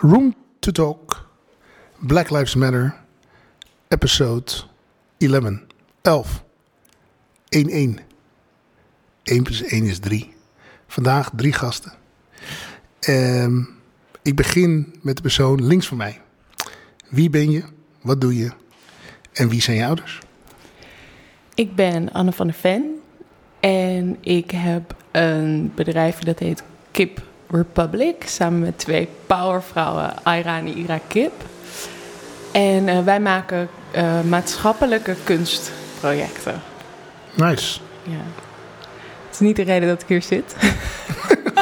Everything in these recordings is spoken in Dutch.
Room to Talk, Black Lives Matter, episode 11. 11. 1 1. 1 plus 1 is 3. Vandaag drie gasten. Ehm, ik begin met de persoon links van mij. Wie ben je? Wat doe je? En wie zijn je ouders? Ik ben Anne van der Ven en ik heb een bedrijf dat heet Kip Republic. Samen met twee powervrouwen, Aira en Ira Kip. En uh, wij maken uh, maatschappelijke kunstprojecten. Nice. Ja. Het is niet de reden dat ik hier zit.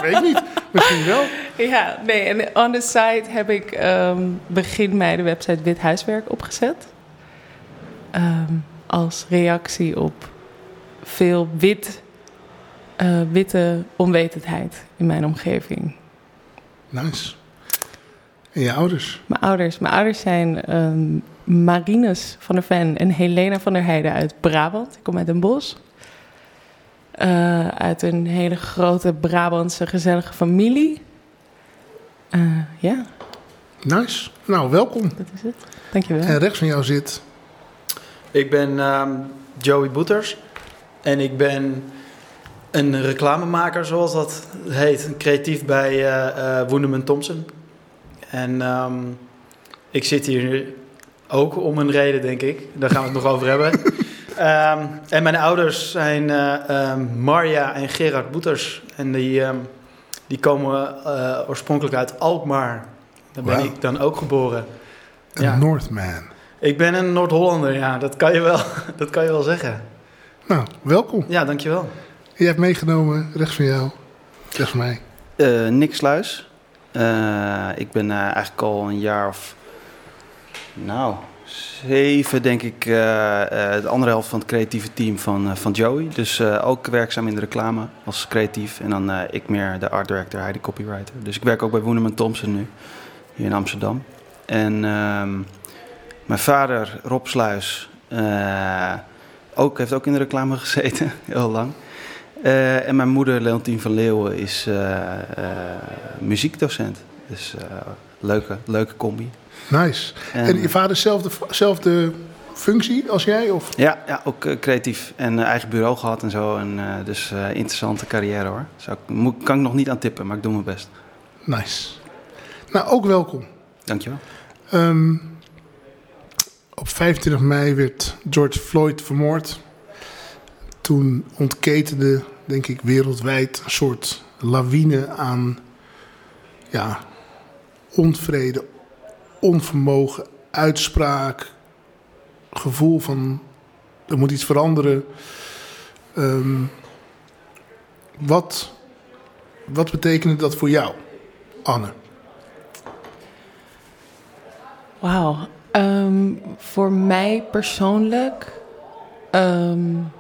Weet niet, misschien wel. Ja, nee, en on the site heb ik um, begin mei de website Wit Huiswerk opgezet. Um, als reactie op veel wit, uh, witte onwetendheid in mijn omgeving. Nice. En je ouders? Mijn ouders. Mijn ouders zijn um, Marines van der Ven en Helena van der Heijden uit Brabant. Ik kom uit Den Bosch. Uh, uit een hele grote Brabantse gezellige familie. Uh, ja. Nice. Nou, welkom. Dat is het. Dankjewel. En rechts van jou zit... Ik ben um, Joey Boeters. En ik ben een reclamemaker, zoals dat heet. Creatief bij uh, uh, Woendeman Thompson. En um, ik zit hier ook om een reden, denk ik. Daar gaan we het nog over hebben. Um, en mijn ouders zijn uh, um, Marja en Gerard Boeters. En die, die komen uh, oorspronkelijk uit Alkmaar. Daar ben wow. ik dan ook geboren. Een ja. Northman. Ik ben een Noord-Hollander, ja. Dat kan, je wel, dat kan je wel zeggen. Nou, welkom. Ja, dankjewel. Je hebt meegenomen, rechts van jou, rechts van mij. Uh, Nick Sluis. Uh, ik ben uh, eigenlijk al een jaar of... Nou, zeven, denk ik, de andere helft van het creatieve team van, van Joey. Dus ook werkzaam in de reclame als creatief. En dan ik meer de art director, hij de copywriter. Dus ik werk ook bij Woeneman Thompson nu, hier in Amsterdam. En um, mijn vader, Rob Sluis, ook, heeft ook in de reclame gezeten, heel lang. En mijn moeder, Leontien van Leeuwen, is muziekdocent. Dus leuke, leuke combi. Nice. En, en je vader zelfde, zelfde functie als jij? Of? Ja, ja ook creatief en eigen bureau gehad en zo. En, dus interessante carrière hoor. Zou ik, moet, kan ik nog niet aan tippen, maar ik doe mijn best. Nice. Nou, ook welkom. Dankjewel. Um, op 25 mei werd George Floyd vermoord. Toen ontketende, denk ik, wereldwijd een soort lawine aan ja, onvrede, onvermogen, uitspraak, gevoel van er moet iets veranderen. Um, wat, wat betekende dat voor jou, Anne? Wauw. Um, voor mij persoonlijk um,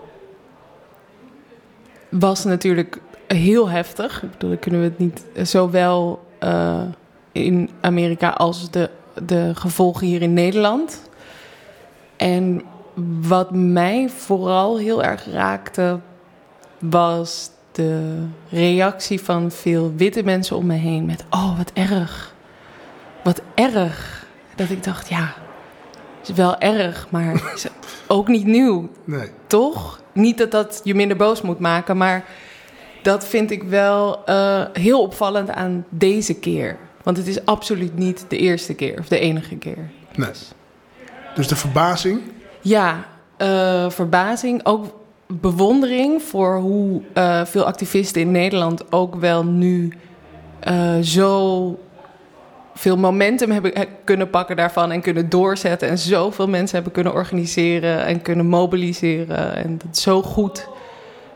was natuurlijk heel heftig. Ik bedoel, kunnen we het niet zowel uh, in Amerika als de de gevolgen hier in Nederland. En wat mij vooral heel erg raakte, was de reactie van veel witte mensen om me heen. Met, oh, wat erg. Wat erg. Dat ik dacht, ja, is wel erg, maar is ook niet nieuw. Nee. Toch? Niet dat dat je minder boos moet maken, maar dat vind ik wel uh, heel opvallend aan deze keer. Want het is absoluut niet de eerste keer of de enige keer. Nee. Dus de verbazing? Ja, uh, verbazing. Ook bewondering voor hoe uh, veel activisten in Nederland ook wel nu zo veel momentum hebben kunnen pakken daarvan en kunnen doorzetten. En zoveel mensen hebben kunnen organiseren en kunnen mobiliseren. En dat zo goed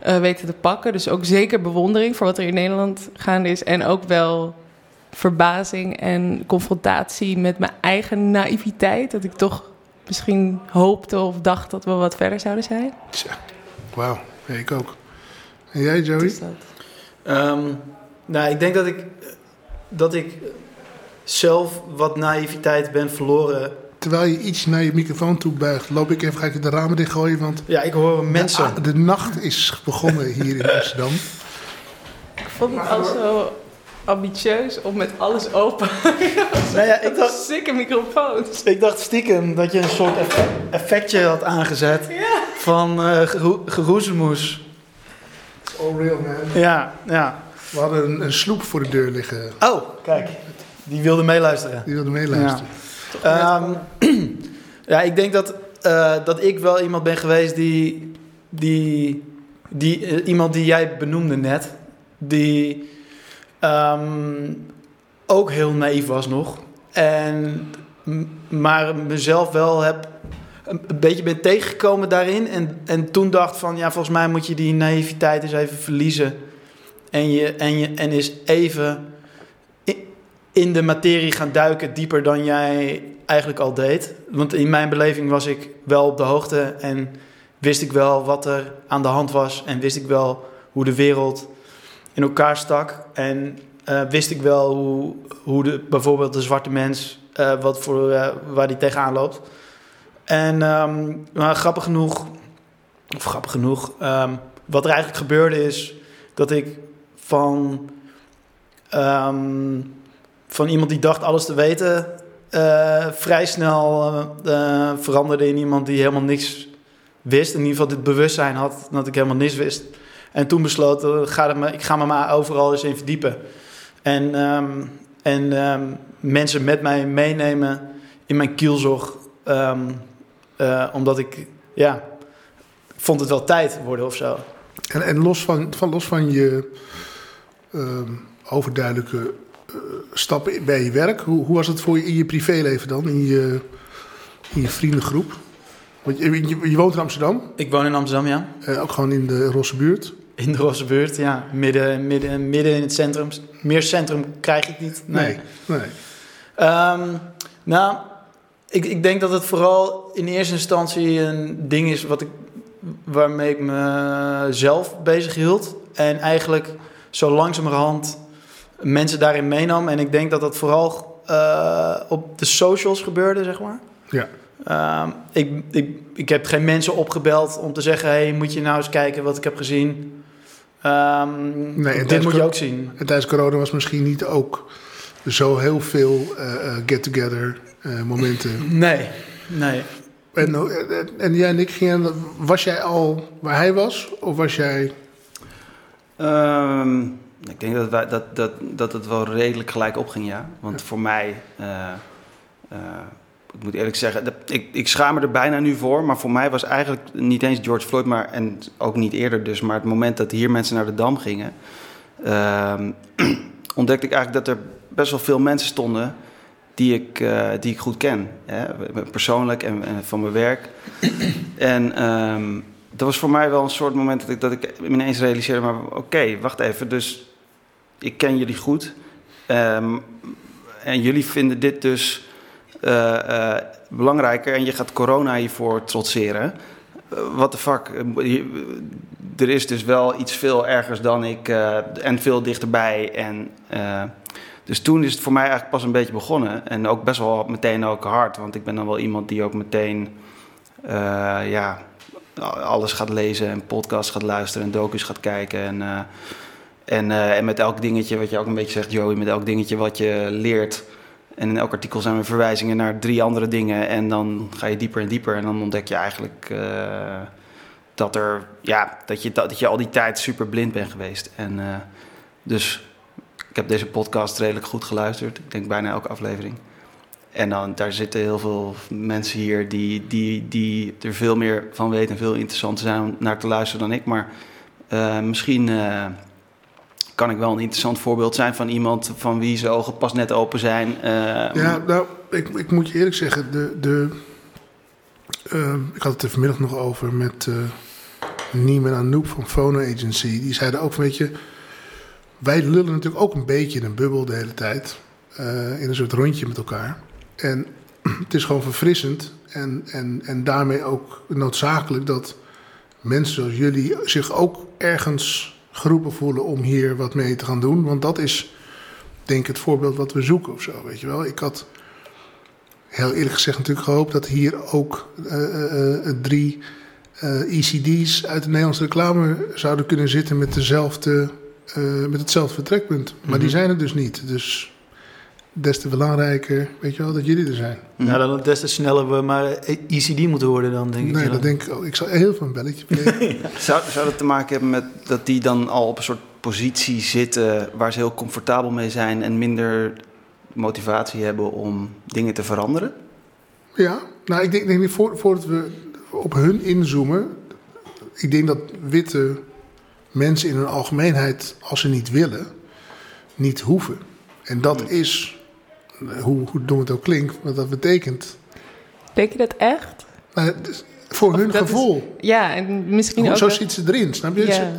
uh, weten te pakken. Dus ook zeker bewondering voor wat er in Nederland gaande is. En ook wel verbazing en confrontatie met mijn eigen naïviteit. Dat ik toch misschien hoopte of dacht dat we wat verder zouden zijn. Tja, wauw. Ja, ik ook. En jij, Joey? Um, nou, ik denk dat ik, dat ik zelf wat naïviteit ben verloren. Terwijl je iets naar je microfoon toe buigt, loop ik even, ga ik de ramen dichtgooien, want... Ja, ik hoor mensen. De, de nacht is begonnen hier in Amsterdam. Ik vond het al zo ambitieus om met alles open. Nou ja, ik dacht, is sikke microfoons. ik dacht stiekem dat je een soort effe- effectje had aangezet Ja. van eh geroe- geroezemoes. All real man. Ja, ja. We hadden een, een sloep voor de deur liggen. Oh, kijk. Die wilde meeluisteren. Die wilde meeluisteren. Ehm, ja, ik denk dat, eh, dat ik wel iemand ben geweest die. die, die eh, iemand die jij benoemde net. Die ehm, ook heel naïef was nog. En, maar mezelf wel heb. Een beetje ben tegengekomen daarin. En, en toen dacht van ja, volgens mij moet je die naïviteit eens even verliezen. En, je, en, je, en eens even in de materie gaan duiken, dieper dan jij eigenlijk al deed. Want in mijn beleving was ik wel op de hoogte en wist ik wel wat er aan de hand was. En wist ik wel hoe de wereld in elkaar stak. En eh, wist ik wel hoe, hoe de, bijvoorbeeld de zwarte mens, eh, wat voor, eh, waar die tegenaan loopt. En ehm, maar grappig genoeg, of grappig genoeg, ehm, wat er eigenlijk gebeurde is dat ik van, ehm, van iemand die dacht alles te weten, eh, vrij snel eh, eh, veranderde in iemand die helemaal niks wist. In ieder geval dit bewustzijn had dat ik helemaal niks wist. En toen besloot, ga ik ga me maar overal eens in verdiepen. En, ehm, en ehm, mensen met mij meenemen in mijn kielzog. ehm, eh, omdat ik, ja, vond het wel tijd worden of zo. En, en los, van, van, los van je overduidelijke stappen bij je werk, hoe, hoe was het voor je in je privéleven dan, in je, in je vriendengroep? Want je, je, je woont in Amsterdam, Ik woon in Amsterdam, ja. eh, ook gewoon in de Rosse buurt. In de Rosse buurt, ja. Midden, midden, midden in het centrum. Meer centrum krijg ik niet. Nee, nee. Ehm, nou, ik, ik denk dat het vooral in eerste instantie een ding is wat ik, waarmee ik mezelf bezig hield. En eigenlijk zo langzamerhand mensen daarin meenam. En ik denk dat dat vooral eh, op de socials gebeurde, zeg maar. Ja. Ehm, ik, ik, ik heb geen mensen opgebeld om te zeggen: hey, moet je nou eens kijken wat ik heb gezien? Ehm, Nee, dit tijdens moet je ook zien. En tijdens corona was misschien niet ook zo heel veel eh, eh, get-together eh, momenten. Nee, nee. En, en, en jij en ik gingen, was jij al waar hij was? Of was jij... Ehm, ik denk dat, wij, dat, dat, dat het wel redelijk gelijk opging, ja. Want voor mij, eh, eh, ik moet eerlijk zeggen, dat, ik, ik schaam me er bijna nu voor. Maar voor mij was eigenlijk niet eens George Floyd, maar, en ook niet eerder dus. Maar het moment dat hier mensen naar de Dam gingen, ehm, ontdekte ik eigenlijk dat er best wel veel mensen stonden die ik, eh, die ik goed ken. Hè? Persoonlijk en, en van mijn werk. en ehm, dat was voor mij wel een soort moment dat ik, dat ik ineens realiseerde... maar oké, wacht even, dus ik ken jullie goed. Ehm, en jullie vinden dit dus eh, eh, belangrijker... en je gaat corona hiervoor trotseren. Wat de fuck? Eh, Er is dus wel iets veel ergers dan ik eh, en veel dichterbij. En, eh, dus toen is het voor mij eigenlijk pas een beetje begonnen. En ook best wel meteen ook hard. Want ik ben dan wel iemand die ook meteen... eh, ja, alles gaat lezen en podcasts gaat luisteren en docus gaat kijken. En, eh, en, eh, en met elk dingetje, wat je ook een beetje zegt, Joey, met elk dingetje wat je leert. En in elk artikel zijn er verwijzingen naar drie andere dingen. En dan ga je dieper en dieper. En dan ontdek je eigenlijk eh, dat, er, ja, dat, je, dat je al die tijd super blind bent geweest. En eh, dus ik heb deze podcast redelijk goed geluisterd. Ik denk bijna elke aflevering. En dan, daar zitten heel veel mensen hier die, die, die er veel meer van weten en veel interessanter zijn naar te luisteren dan ik. Maar misschien kan ik wel een interessant voorbeeld zijn van iemand van wie zijn ogen pas net open zijn. Eh, Ja, nou, ik, ik moet je eerlijk zeggen, de, de, eh, ik had het er vanmiddag nog over met uh, Niem en Anouk van Phono Agency. Die zeiden ook, weet je, wij lullen natuurlijk ook een beetje in een bubbel de hele tijd. eh, in een soort rondje met elkaar. En het is gewoon verfrissend en, en, en daarmee ook noodzakelijk dat mensen zoals jullie zich ook ergens geroepen voelen om hier wat mee te gaan doen. Want dat is, denk ik, het voorbeeld wat we zoeken of zo, weet je wel. Ik had heel eerlijk gezegd natuurlijk gehoopt dat hier ook uh, uh, drie ECD's uit de Nederlandse reclame zouden kunnen zitten met dezelfde eh, met hetzelfde vertrekpunt. Maar die Mhm. zijn er dus niet. Dus des te belangrijker, weet je wel, dat jullie er zijn. Nou, dan des te sneller we maar ECD moeten worden dan, denk ik. nee, Ja. dat denk ik ook. Ik zal heel veel een belletje plegen. Zou, zou dat te maken hebben met dat die dan al op een soort positie zitten waar ze heel comfortabel mee zijn en minder motivatie hebben om dingen te veranderen? ja, nou, ik denk, denk niet voor, voordat we op hun inzoomen. Ik denk dat witte mensen in hun algemeenheid, als ze niet willen, niet hoeven. En dat is, eh, hoe, hoe dom het ook klinkt, wat dat betekent. Denk je dat echt? Maar voor Of hun is- gevoel. Ja, en misschien Hoe- ook... zo dat- zit ze erin, snap je? Ja.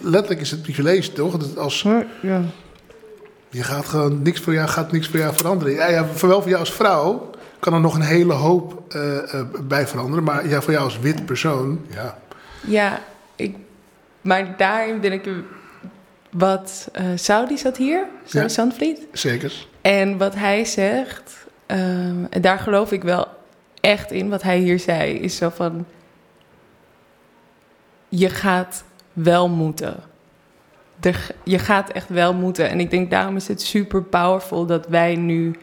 Letterlijk is het privilege toch? Dat als Ja. je gaat gewoon niks voor jou gaat niks voor jou veranderen. Ja, ja, voor wel voor jou als vrouw kan er nog een hele hoop eh, eh, bij veranderen, maar ja, voor jou als wit persoon, ja. Ja, ik, maar daarin ben ik... Wat uh, Saudi zat hier, Saudi Ja. Zandvliet. Zeker. En wat hij zegt, ehm, en daar geloof ik wel echt in, wat hij hier zei, is zo van: je gaat wel moeten. Er, je gaat echt wel moeten. En ik denk daarom is het super powerful dat wij nu,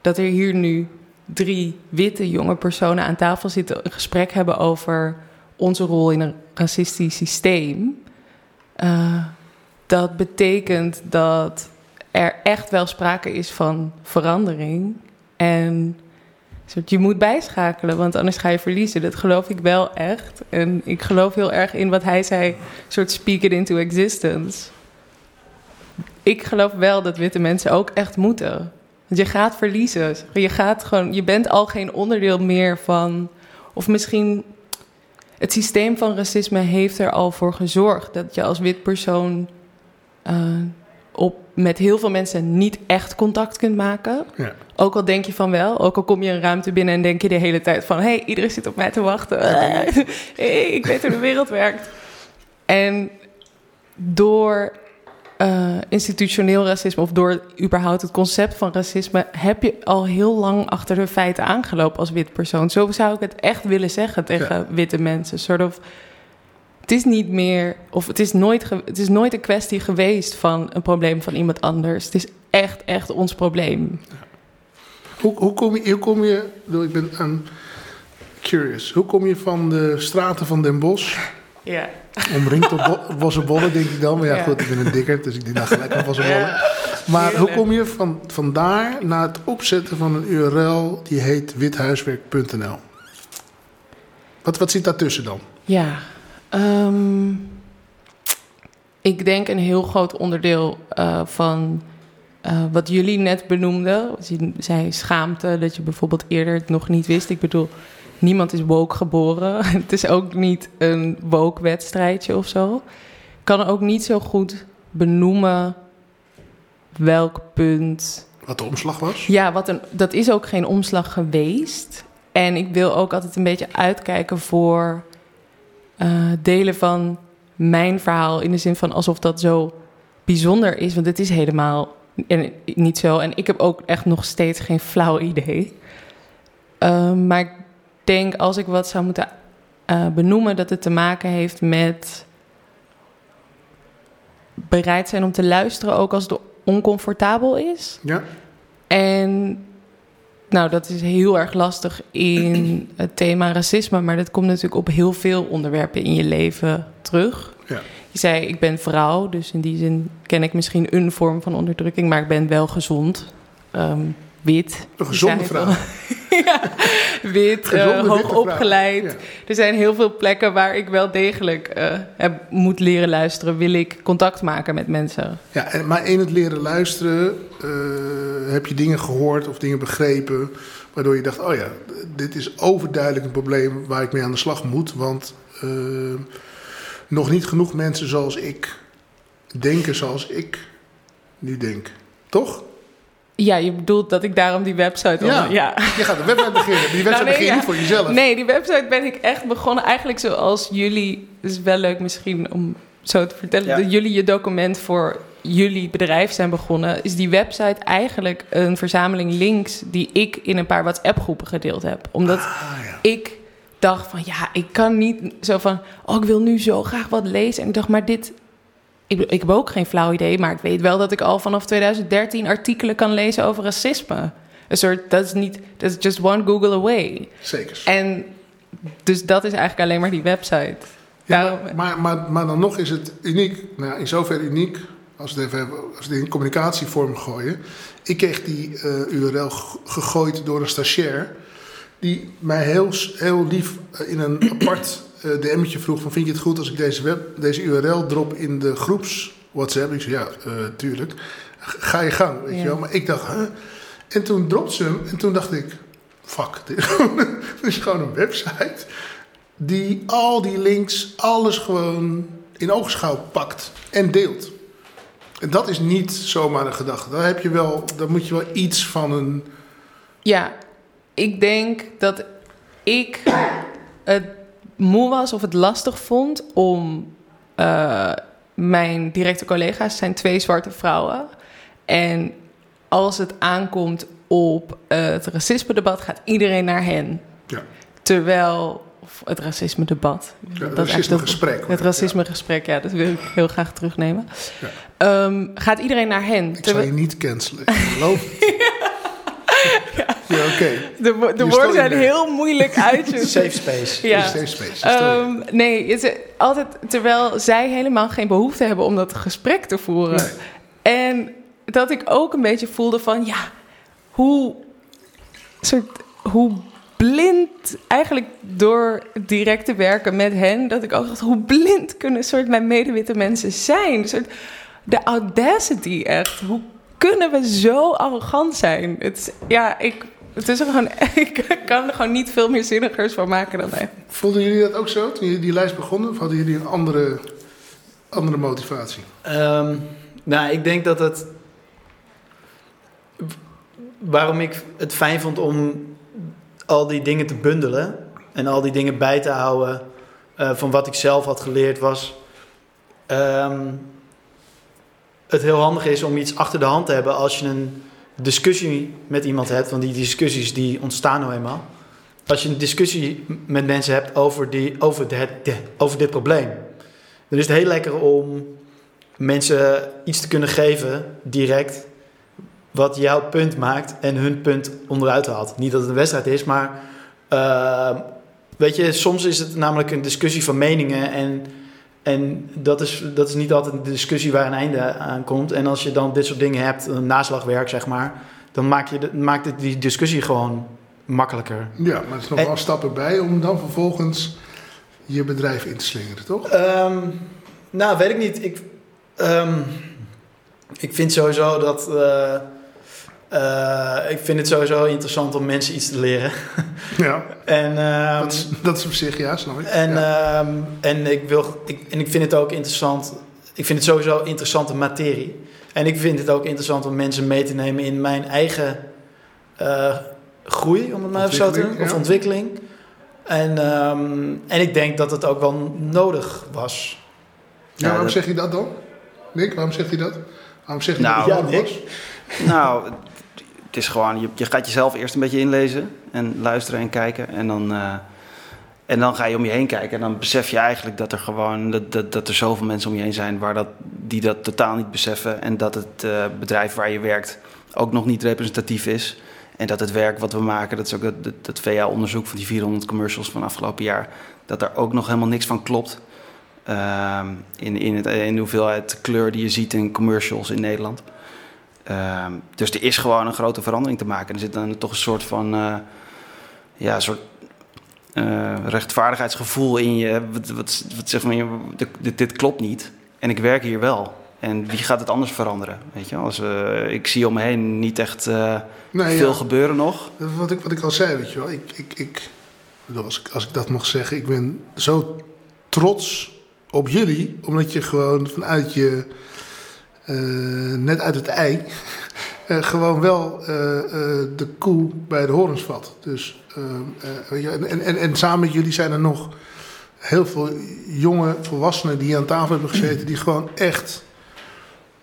dat er hier nu drie witte jonge personen aan tafel zitten, een gesprek hebben over onze rol in een racistisch systeem. Uh, dat betekent dat er echt wel sprake is van verandering. En je moet bijschakelen, want anders ga je verliezen. Dat geloof ik wel echt. En ik geloof heel erg in wat hij zei, soort speak it into existence. Ik geloof wel dat witte mensen ook echt moeten. Want je gaat verliezen. Je gaat gewoon, je bent al geen onderdeel meer van. Of misschien. Het systeem van racisme heeft er al voor gezorgd dat je als wit persoon uh, op, met heel veel mensen niet echt contact kunt maken. Ja. Ook al denk je van wel, ook al kom je een ruimte binnen en denk je de hele tijd van... hé, hey, iedereen zit op mij te wachten. hey, ik weet hoe de wereld werkt. En door uh, institutioneel racisme of door überhaupt het concept van racisme... heb je al heel lang achter de feiten aangelopen als wit persoon. Zo zou ik het echt willen zeggen tegen ja. witte mensen. Soort of... Het is niet meer, of het is, nooit, het is nooit een kwestie geweest van een probleem van iemand anders. Het is echt, echt ons probleem. Hoe, hoe, kom je, hoe kom je, ik ben um, curious, hoe kom je van de straten van Den Bosch, ja. omringd bo bossenbollen denk ik dan, maar ja, ja, goed, ik ben een dikker, dus ik denk dan gelijk aan bossenbollen. Ja. Maar hoe kom je van, van daar naar het opzetten van een URL die heet withuiswerk.nl? Wat, wat zit daartussen dan? Ja, Um, ik denk een heel groot onderdeel uh, van uh, wat jullie net benoemden. Je zei schaamte, dat je bijvoorbeeld eerder het nog niet wist. Ik bedoel, niemand is woke geboren. het is ook niet een woke wedstrijdje of zo. Ik kan ook niet zo goed benoemen welk punt. Wat de omslag was? Ja, wat een, dat is ook geen omslag geweest. En ik wil ook altijd een beetje uitkijken voor uh, delen van mijn verhaal in de zin van alsof dat zo bijzonder is, want het is helemaal niet zo. En ik heb ook echt nog steeds geen flauw idee. Uh, maar ik denk als ik wat zou moeten uh, benoemen, dat het te maken heeft met bereid zijn om te luisteren, ook als het oncomfortabel is. Ja. En nou, dat is heel erg lastig in het thema racisme, maar dat komt natuurlijk op heel veel onderwerpen in je leven terug. Ja. Je zei, ik ben vrouw, dus in die zin ken ik misschien een vorm van onderdrukking, maar ik ben wel gezond, um, wit. Een gezonde vrouw. ja, wit, gezonde, uh, hoog opgeleid. Ja. Er zijn heel veel plekken waar ik wel degelijk uh, heb, moet leren luisteren, wil ik contact maken met mensen. Ja, maar in het leren luisteren uh, heb je dingen gehoord of dingen begrepen, waardoor je dacht, oh ja, dit is overduidelijk een probleem waar ik mee aan de slag moet, want nog niet genoeg mensen zoals ik denken zoals ik nu denk. Toch? Ja, je bedoelt dat ik daarom die website... Ja, ja. je gaat een website beginnen. Die website nou, nee, begin je niet voor jezelf. Nee, die website ben ik echt begonnen. Eigenlijk zoals jullie... Het is wel leuk misschien om zo te vertellen... Dat jullie je document voor jullie bedrijf zijn begonnen... is die website eigenlijk een verzameling links... die ik in een paar WhatsApp-groepen gedeeld heb. Omdat ah, ja. ik dacht van... ja, ik kan niet zo van... oh, ik wil nu zo graag wat lezen. En ik dacht, maar dit... ik, ik heb ook geen flauw idee, maar ik weet wel dat ik al vanaf 2013 artikelen kan lezen over racisme. Een soort, dat is niet, dat is just one Google away. Zeker. En dus dat is eigenlijk alleen maar die website. Ja, Daarom- maar, maar, maar, maar dan nog is het uniek, nou, in zoverre uniek, als we het even als we het in communicatievorm gooien. Ik kreeg die eh, URL gegooid door een stagiair, die mij heel, heel lief eh, in een apart eh DM'tje vroeg van vind je het goed als ik deze, web, deze URL drop in de groeps WhatsApp? Ik zei ja, eh, tuurlijk. Ga je gang, weet Ja. je wel. Maar ik dacht, huh? En toen dropte ze hem en toen dacht ik, fuck, dit is gewoon- dit is gewoon een website die al die links, alles gewoon in oogschouw pakt en deelt. En dat is niet zomaar een gedachte. Daar, heb je wel, daar moet je wel iets van een. Ja, ik denk dat ik het moe was of het lastig vond om eh, mijn directe collega's zijn twee zwarte vrouwen. En als het aankomt op het racisme-debat, gaat iedereen naar hen. Ja. Terwijl of het racisme-debat. Ja, dat het racisme-gesprek, Het racisme-gesprek, ja, dat wil ik heel graag terugnemen. Ja. Ehm, gaat iedereen naar hen? Ik zal Terwijl- je niet cancelen. Ik geloof het. ja, oké. de, de woorden zijn heel moeilijk uit te Safe space. Ja. Safe space. Ehm, nee, is altijd terwijl zij helemaal geen behoefte hebben om dat gesprek te voeren. Nee. En dat ik ook een beetje voelde van ja, hoe, soort, hoe blind eigenlijk door direct te werken met hen, dat ik ook dacht, hoe blind kunnen soort mijn medewitte mensen zijn? Soort, de audacity echt. Hoe kunnen we zo arrogant zijn? Het, ja, ik, het is er gewoon, ik kan er gewoon niet veel meer zinnigers van maken dan hij. Voelden jullie dat ook zo toen jullie die lijst begonnen? Of hadden jullie een andere, andere motivatie? Ehm, nou, ik denk dat het. Waarom ik het fijn vond om al die dingen te bundelen en al die dingen bij te houden eh, van wat ik zelf had geleerd, was. ehm, het heel handig is om iets achter de hand te hebben als je een discussie met iemand hebt. Want die discussies die ontstaan nou eenmaal. Als je een discussie met mensen hebt over, die, over, de, de- over dit probleem. Dan is het heel lekker om mensen iets te kunnen geven, direct, wat jouw punt maakt en hun punt onderuit haalt. Niet dat het een wedstrijd is, maar eh, weet je, soms is het namelijk een discussie van meningen en, en dat, is, dat is niet altijd een discussie waar een einde aan komt. En als je dan dit soort dingen hebt, een naslagwerk zeg maar, dan maak je de, maakt het die discussie gewoon makkelijker. Ja, maar er is nog En- wel een stap erbij om dan vervolgens je bedrijf in te slingeren, toch? Ehm, nou, weet ik niet. Ik, ehm, ik vind sowieso dat. eh, eh, ik vind het sowieso interessant om mensen iets te leren. Ja, en, ehm, dat, is, dat is op zich, ja, snap ik. en, ja. ehm, en, ik wil, ik, en ik vind het ook interessant. Ik vind het sowieso interessante materie. En ik vind het ook interessant om mensen mee te nemen in mijn eigen eh, groei, om het maar even zo te noemen, of ja. ontwikkeling. En, ehm, en ik denk dat het ook wel nodig was. ja, waarom dat- zeg je dat dan? Nick, waarom zegt hij dat? Waarom zegt hij Nou, dat ja, het Nick. was? Nou, het is gewoon, je, gaat jezelf eerst een beetje inlezen en luisteren en kijken. En dan, eh, en dan ga je om je heen kijken. En dan besef je eigenlijk dat er gewoon dat, dat, dat er zoveel mensen om je heen zijn waar dat, die dat totaal niet beseffen. En dat het eh, bedrijf waar je werkt ook nog niet representatief is. En dat het werk wat we maken, dat is ook dat, dat, VA-onderzoek van die 400 commercials van afgelopen jaar, dat daar ook nog helemaal niks van klopt. Ehm, in, in, het, in de hoeveelheid kleur die je ziet in commercials in Nederland. Ehm, dus er is gewoon een grote verandering te maken. Er zit dan toch een soort van eh, ja, soort eh, rechtvaardigheidsgevoel in je. Wat, wat, wat zeg maar, dit, dit, klopt niet. En ik werk hier wel. En wie gaat het anders veranderen? Weet je, als, eh, ik zie om me heen niet echt Nee, veel ja. gebeuren nog. Wat ik, wat ik al zei, weet je wel. Ik, ik, ik, als, ik, als ik dat mag zeggen, ik ben zo trots op jullie. Omdat je gewoon vanuit je, net uit het ei, eh, gewoon wel eh, eh, de koe bij de horens vat. Dus, eh, eh, en, en, en, en samen met jullie zijn er nog heel veel jonge volwassenen die aan tafel hebben gezeten. Die gewoon echt,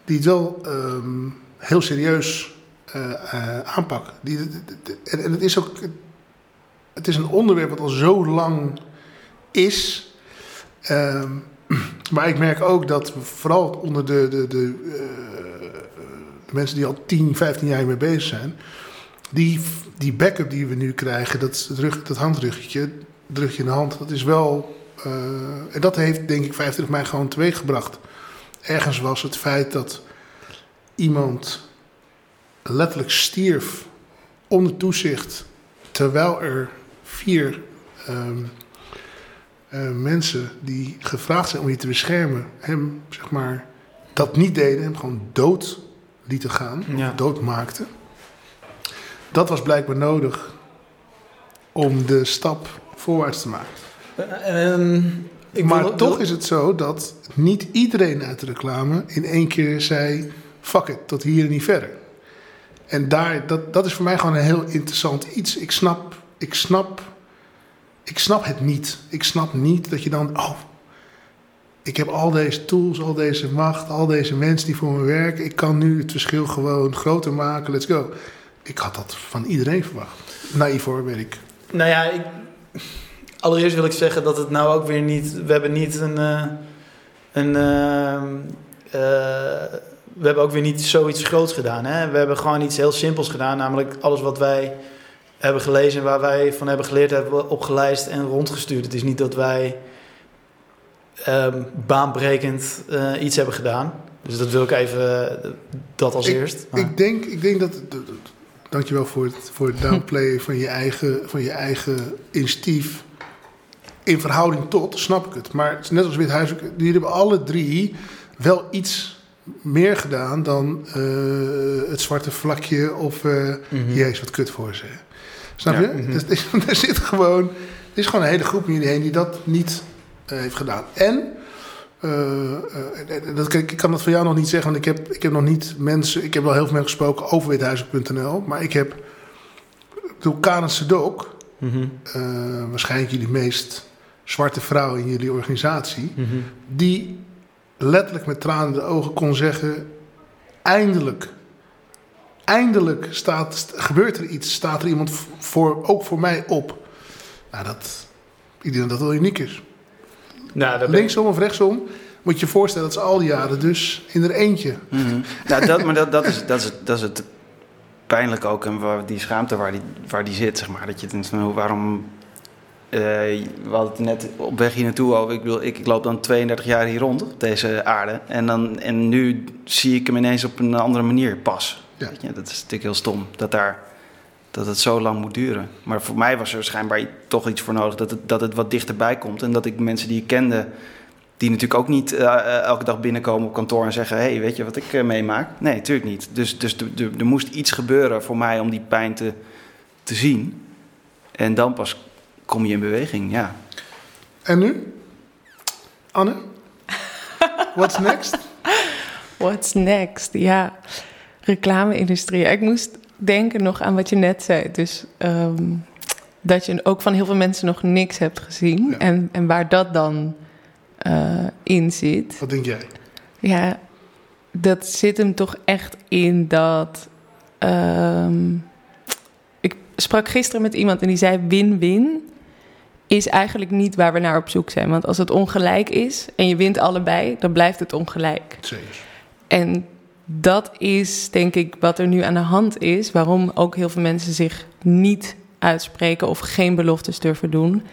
die het wel ehm, heel serieus eh, eh, aanpakken. Die, en, en het is ook het is een onderwerp wat al zo lang is. Ehm, Maar ik merk ook dat vooral onder de, de, de, eh, de mensen die al 10, 15 jaar mee bezig zijn, die, die backup die we nu krijgen, dat, dat handruggetje, druk je in de hand, dat is wel. eh, en dat heeft denk ik 25 mei gewoon teweeggebracht. Ergens was het feit dat iemand letterlijk stierf onder toezicht, terwijl er vier ehm, eh, mensen die gevraagd zijn om je te beschermen, hem zeg maar dat niet deden, hem gewoon dood lieten gaan, Ja. dood maakten. Dat was blijkbaar nodig om de stap voorwaarts te maken. Ehm, ik maar wil- toch wil- is het zo dat niet iedereen uit de reclame in één keer zei: fuck it, tot hier en niet verder. En daar, dat, dat is voor mij gewoon een heel interessant iets. Ik snap, ik snap, ik snap het niet. Ik snap niet dat je dan, oh, ik heb al deze tools, al deze macht, al deze mensen die voor me werken. Ik kan nu het verschil gewoon groter maken. Let's go. Ik had dat van iedereen verwacht. Naïef hoor, weet ik. Nou ja, ik, allereerst wil ik zeggen dat het nou ook weer niet. We hebben niet een. eh, een ehm, eh, we hebben ook weer niet zoiets groots gedaan. Hè? We hebben gewoon iets heel simpels gedaan. Namelijk alles wat wij hebben gelezen en waar wij van hebben geleerd, hebben we opgelijst en rondgestuurd. Het is niet dat wij ehm, baanbrekend eh, iets hebben gedaan. Dus dat wil ik even. dat als eerst. Maar- Ik denk, ik denk dat. Dankjewel voor het, voor het downplayen van je, eigen, van je eigen initiatief. In verhouding tot, snap ik het. Maar het is net als Withuis, die hebben alle drie wel iets meer gedaan dan eh, het zwarte vlakje of Mhm. jezus, wat kut voor ze. Snap je? dus, er zit gewoon, er is gewoon een hele groep om jullie heen die dat niet eh, heeft gedaan. En eh, eh, dat, ik kan dat van jou nog niet zeggen, want ik heb, ik heb nog niet mensen. Ik heb wel heel veel mensen gesproken over withuizen.nl, maar ik heb. Door Karen Sedok, Mhm. eh, waarschijnlijk jullie meest zwarte vrouw in jullie organisatie, Mhm. die letterlijk met tranen in de ogen kon zeggen: eindelijk. Eindelijk staat, st- gebeurt er iets, staat er iemand voor, ook voor mij op. Nou, dat, ik denk dat dat wel uniek is. Nou, ik- Linksom of rechtsom, moet je je voorstellen dat ze al die jaren dus in er eentje. Mhm. nou, dat, maar dat, dat, is, dat, is, dat is het pijnlijk ook. En waar, die schaamte waar die, waar die zit, zeg maar. Dat je denkt van, hoe- waarom... eh, we hadden het net op weg hier naartoe over. Ik, bedoel, ik, ik loop dan 32 jaar hier rond op deze aarde. En, dan, en nu zie ik hem ineens op een andere manier pas. Ja. Weet je, dat is natuurlijk heel stom. Dat, daar, dat het zo lang moet duren. Maar voor mij was er schijnbaar toch iets voor nodig. Dat het, dat het wat dichterbij komt. En dat ik mensen die ik kende... Die natuurlijk ook niet eh, eh, elke dag binnenkomen op kantoor en zeggen: hey, weet je wat ik eh, meemaak? Nee, natuurlijk niet. Dus, dus de- de- er moest iets gebeuren voor mij om die pijn te, te zien. En dan pas kom je in beweging, ja. En nu? Anne? What's next? What's next? Ja, reclame-industrie. Ik moest denken nog aan wat je net zei. Dus ehm, dat je ook van heel veel mensen nog niks hebt gezien. Ja. En, en waar dat dan eh, in zit. Wat denk jij? Ja, dat zit hem toch echt in dat. ehm, ik sprak gisteren met iemand en die zei: win-win is eigenlijk niet waar we naar op zoek zijn. Want als het ongelijk is en je wint allebei, dan blijft het ongelijk. Zeker. En dat is denk ik wat er nu aan de hand is. Waarom ook heel veel mensen zich niet uitspreken of geen beloftes durven doen.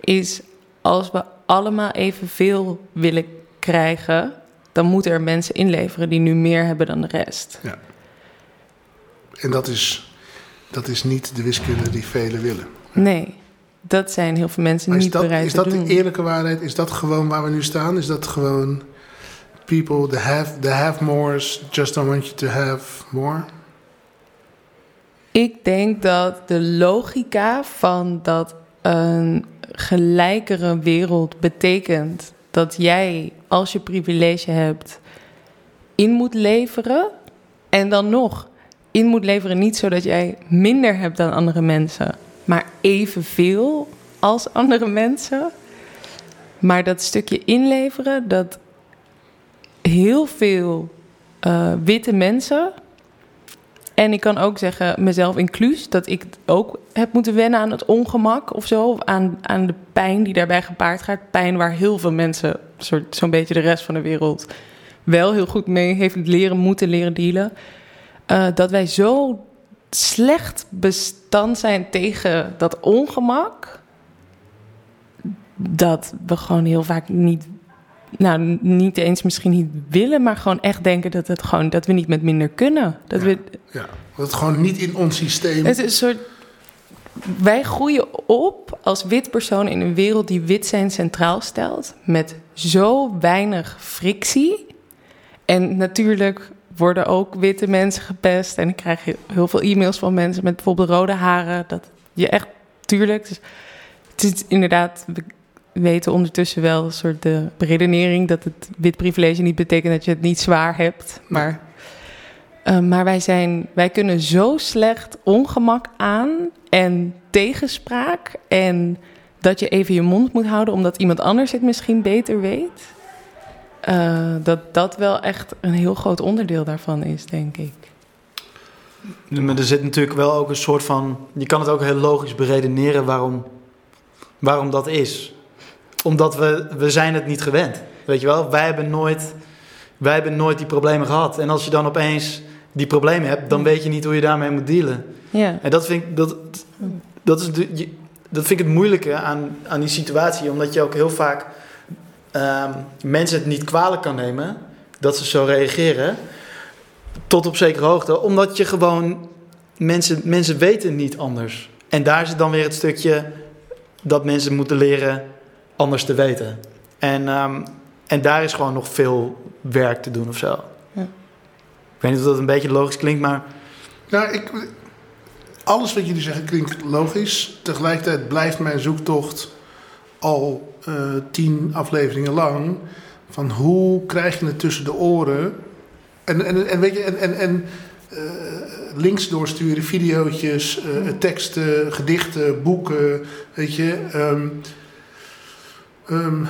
Is als we allemaal evenveel willen krijgen, dan moeten er mensen inleveren die nu meer hebben dan de rest. En dat is, dat is niet de wiskunde die velen willen. Nee, dat zijn heel veel mensen is niet dat, bereid is te dat doen. de eerlijke waarheid? Is dat gewoon waar we nu staan? Is dat gewoon people, the have, the have mores, just don't want you to have more? Ik denk dat de logica van dat een gelijkere wereld betekent dat jij, als je privilege hebt, in moet leveren. En dan nog in moet leveren, niet zodat jij minder hebt dan andere mensen, maar evenveel als andere mensen. Maar dat stukje inleveren, dat heel veel eh, witte mensen En ik kan ook zeggen, mezelf inclus, dat ik ook heb moeten wennen aan het ongemak of zo. Aan, aan de pijn die daarbij gepaard gaat. Pijn waar heel veel mensen, zo'n beetje de rest van de wereld, wel heel goed mee heeft leren, moeten leren dealen. Eh, dat wij zo slecht bestand zijn tegen dat ongemak. Dat we gewoon heel vaak niet, nou niet eens misschien niet willen, maar gewoon echt denken dat, het gewoon, dat we niet met minder kunnen. Dat Ja. we, Ja, dat het gewoon niet in ons systeem... het is een soort. Wij groeien op als wit persoon in een wereld die wit zijn centraal stelt. Met zo weinig frictie. En natuurlijk worden ook witte mensen gepest. En ik krijg heel- heel veel e-mails van mensen met bijvoorbeeld rode haren. Dat je echt, tuurlijk. Dus het is inderdaad, weten ondertussen wel een soort de redenering dat het wit privilege niet betekent dat je het niet zwaar hebt. Maar, eh, maar wij, zijn, wij kunnen zo slecht ongemak aan en tegenspraak. En dat je even je mond moet houden omdat iemand anders het misschien beter weet. Eh, dat dat wel echt een heel groot onderdeel daarvan is, denk ik. Maar er zit natuurlijk wel ook een soort van... Je kan het ook heel logisch beredeneren waarom, waarom dat is. Omdat we, we zijn het niet gewend. Weet je wel, wij hebben, nooit, wij hebben nooit die problemen gehad. En als je dan opeens die problemen hebt, dan weet je niet hoe je daarmee moet dealen. Ja, En dat vind ik, dat, dat is de, dat vind ik het moeilijke aan, aan die situatie. Omdat je ook heel vaak ehm, mensen het niet kwalijk kan nemen dat ze zo reageren. Tot op zekere hoogte. Omdat je gewoon... Mensen, mensen weten niet anders. En daar zit dan weer het stukje dat mensen moeten leren anders te weten. En, ehm, en daar is gewoon nog veel werk te doen of zo. Ja. Ik weet niet of dat een beetje logisch klinkt, maar... Nou, ik, alles wat jullie zeggen klinkt logisch. Tegelijkertijd blijft mijn zoektocht al eh, tien afleveringen lang. Van hoe krijg je het tussen de oren? En, en, en weet je, en, en, en eh, links doorsturen, videootjes, eh, teksten, gedichten, boeken. Weet je. ehm, ehm,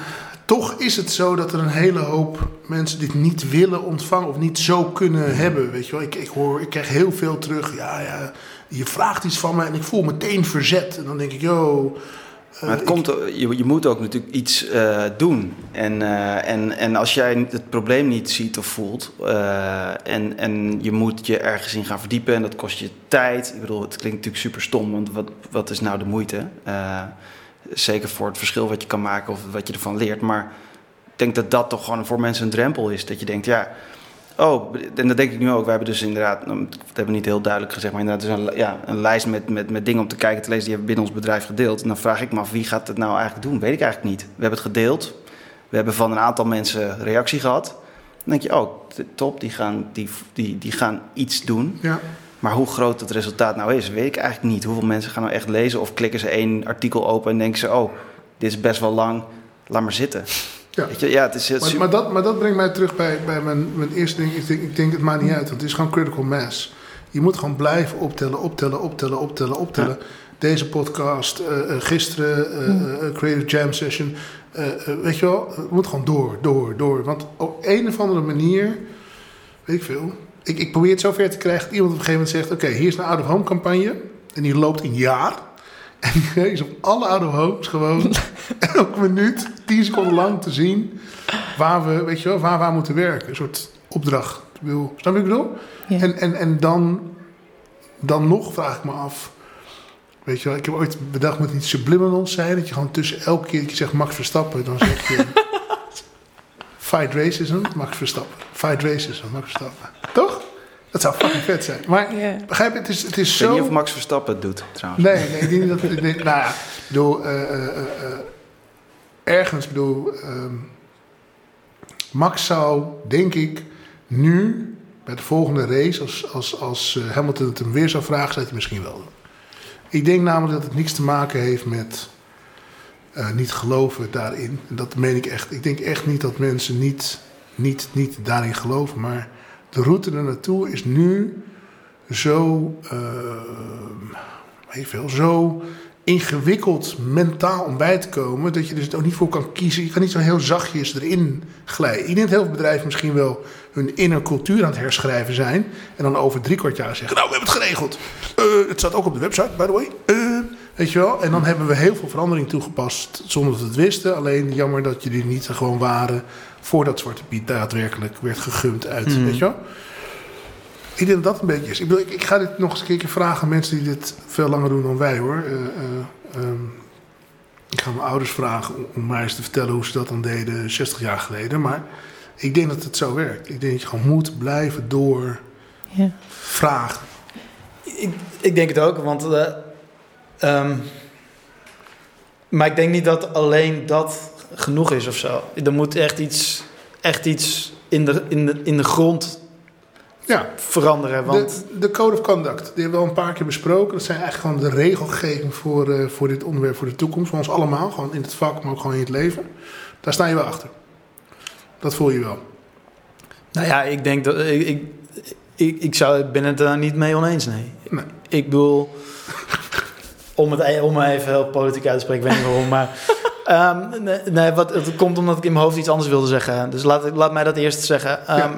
toch is het zo dat er een hele hoop mensen dit niet willen ontvangen of niet zo kunnen hebben. Weet je wel, ik, ik, hoor, ik krijg heel veel terug. Ja, ja, je vraagt iets van me en ik voel meteen verzet. En dan denk ik, yo. eh, Maar het ik- komt, je, je moet ook natuurlijk iets eh, doen. En, eh, en, en als jij het probleem niet ziet of voelt... en, en je moet je ergens in gaan verdiepen en dat kost je tijd. Ik bedoel, het klinkt natuurlijk super stom, want wat, wat is nou de moeite? Zeker voor het verschil wat je kan maken of wat je ervan leert. Maar ik denk dat dat toch gewoon voor mensen een drempel is. Dat je denkt, ja... Oh, en dat denk ik nu ook. We hebben dus inderdaad, nou, dat hebben we niet heel duidelijk gezegd, maar inderdaad dus een, ja, een lijst met, met, met dingen om te kijken, te lezen, die hebben we binnen ons bedrijf gedeeld. En dan vraag ik me af, wie gaat het nou eigenlijk doen? Weet ik eigenlijk niet. We hebben het gedeeld. We hebben van een aantal mensen reactie gehad. Dan denk je, oh, top, die gaan, die, die, die gaan iets doen. Ja, Maar hoe groot het resultaat nou is, weet ik eigenlijk niet. Hoeveel mensen gaan nou echt lezen of klikken ze één artikel open en denken ze, oh, dit is best wel lang, laat maar zitten. Ja. Weet je, ja het is maar, super- maar, dat, maar dat brengt mij terug bij, bij mijn, mijn eerste ding. Ik denk, ik denk, het maakt niet uit, want het is gewoon critical mass. Je moet gewoon blijven optellen, optellen, optellen, optellen, optellen. Deze podcast, eh, eh, gisteren, eh, Creative Jam Session. weet je wel, het moet gewoon door, door, door. Want op een of andere manier, weet ik veel. Ik, ik probeer het zover te krijgen dat iemand op een gegeven moment zegt... oké, hier is een out-of-home campagne. En die loopt een jaar. En die is op alle out-of-homes gewoon... elke minuut, 10 seconden lang te zien... waar we, weet je wel, waar we aan moeten werken. Een soort opdracht. Ik bedoel, snap je wat ik bedoel? Ja. En, en, en dan, dan nog vraag ik me af... Weet je wel, ik heb ooit bedacht met iets subliminals zijn. Dat je gewoon tussen elke keer dat je zegt Max Verstappen, dan zeg je... Fight racism, Max Verstappen. Fight racism, Max Verstappen. Toch? Dat zou fucking vet zijn. Maar Ja. begrijp je, het is, het is Ik zo... weet niet of Max Verstappen het doet, trouwens. Nee, nee, ik denk dat. ik denk- nou ja, ik bedoel, eh, eh, eh, eh, ergens, ik bedoel, ehm, Max zou, denk ik, nu bij de volgende race, als, als, als eh, Hamilton het hem weer zou vragen, zou hij het misschien wel doen. Ik denk namelijk dat het niets te maken heeft met eh, niet geloven daarin. En dat meen ik echt. Ik denk echt niet dat mensen niet, niet, niet daarin geloven, maar de route er naartoe is nu zo. je veel, zo ingewikkeld mentaal om bij te komen. Dat je dus ook niet voor kan kiezen. Je kan niet zo heel zachtjes erin glijden. Ik denk dat heel veel bedrijven misschien wel hun inner cultuur aan het herschrijven zijn. En dan over drie kwart jaar zeggen: Nou, we hebben het geregeld. Eh, het staat ook op de website, by the way. Weet je wel? En dan hebben we heel veel verandering toegepast zonder dat we het wisten. Alleen jammer dat jullie niet er gewoon waren voordat Zwarte Piet daadwerkelijk werd gegumd uit. Mhm. Weet je wel? Ik denk dat dat een beetje is. Ik, bedoel, ik, ik ga dit nog eens een keer vragen aan mensen die dit veel langer doen dan wij hoor. Eh, eh, ehm, ik ga mijn ouders vragen om, om mij eens te vertellen hoe ze dat dan deden 60 jaar geleden. Maar ik denk dat het zo werkt. Ik denk dat je gewoon moet blijven door Ja. vragen. Ik, ik denk het ook, want. eh, ehm, maar ik denk niet dat alleen dat genoeg is of zo. Er moet echt iets, echt iets in, de, in, de, in de grond Ja, veranderen. Want de, de Code of Conduct, die hebben we al een paar keer besproken. Dat zijn eigenlijk gewoon de regelgeving voor, eh, voor dit onderwerp voor de toekomst. Voor ons allemaal, gewoon in het vak, maar ook gewoon in het leven. Daar sta je wel achter. Dat voel je wel. Nou ja, ik denk dat. Ik, ik, ik, ik zou, ben het daar niet mee oneens, nee. Nee. Ik bedoel. Om het e- om even heel politiek uit te spreken, ik weet niet waarom, maar. ehm, nee, nee, wat, het komt omdat ik in mijn hoofd iets anders wilde zeggen. Dus laat, laat mij dat eerst zeggen. Ehm, Ja.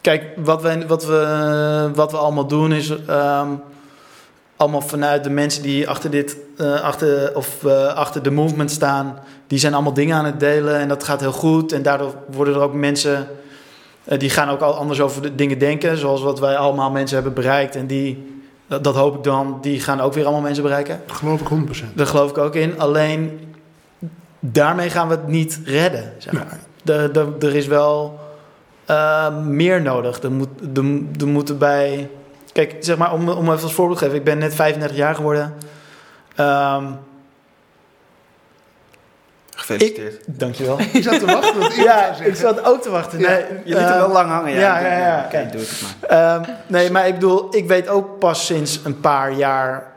Kijk, wat, wij, wat, we, wat we allemaal doen is. ehm, allemaal vanuit de mensen die achter dit. eh, achter, of, eh, achter de movement staan. Die zijn allemaal dingen aan het delen en dat gaat heel goed. En daardoor worden er ook mensen. eh, die gaan ook al anders over de dingen denken. Zoals wat wij allemaal mensen hebben bereikt. En die, dat, dat hoop ik dan, die gaan ook weer allemaal mensen bereiken. Dat geloof ik 100%. Daar geloof ik ook in. Alleen daarmee gaan we het niet redden. Zeg maar. er, is wel eh, meer nodig. Er, moet, er, er moeten bij. Kijk, zeg maar, om, om even als voorbeeld te geven. Ik ben net 35 jaar geworden. Ehm, Gefeliciteerd. dankjewel. Je zat te wachten iemand ja, ik zat ook te wachten. Ja, Nee, Je liet hem eh, wel lang hangen. Ja, ja, Ik ja, ja, Oké, kijk. doe ik het maar. Ehm, nee, maar ik bedoel, ik weet ook pas sinds een paar jaar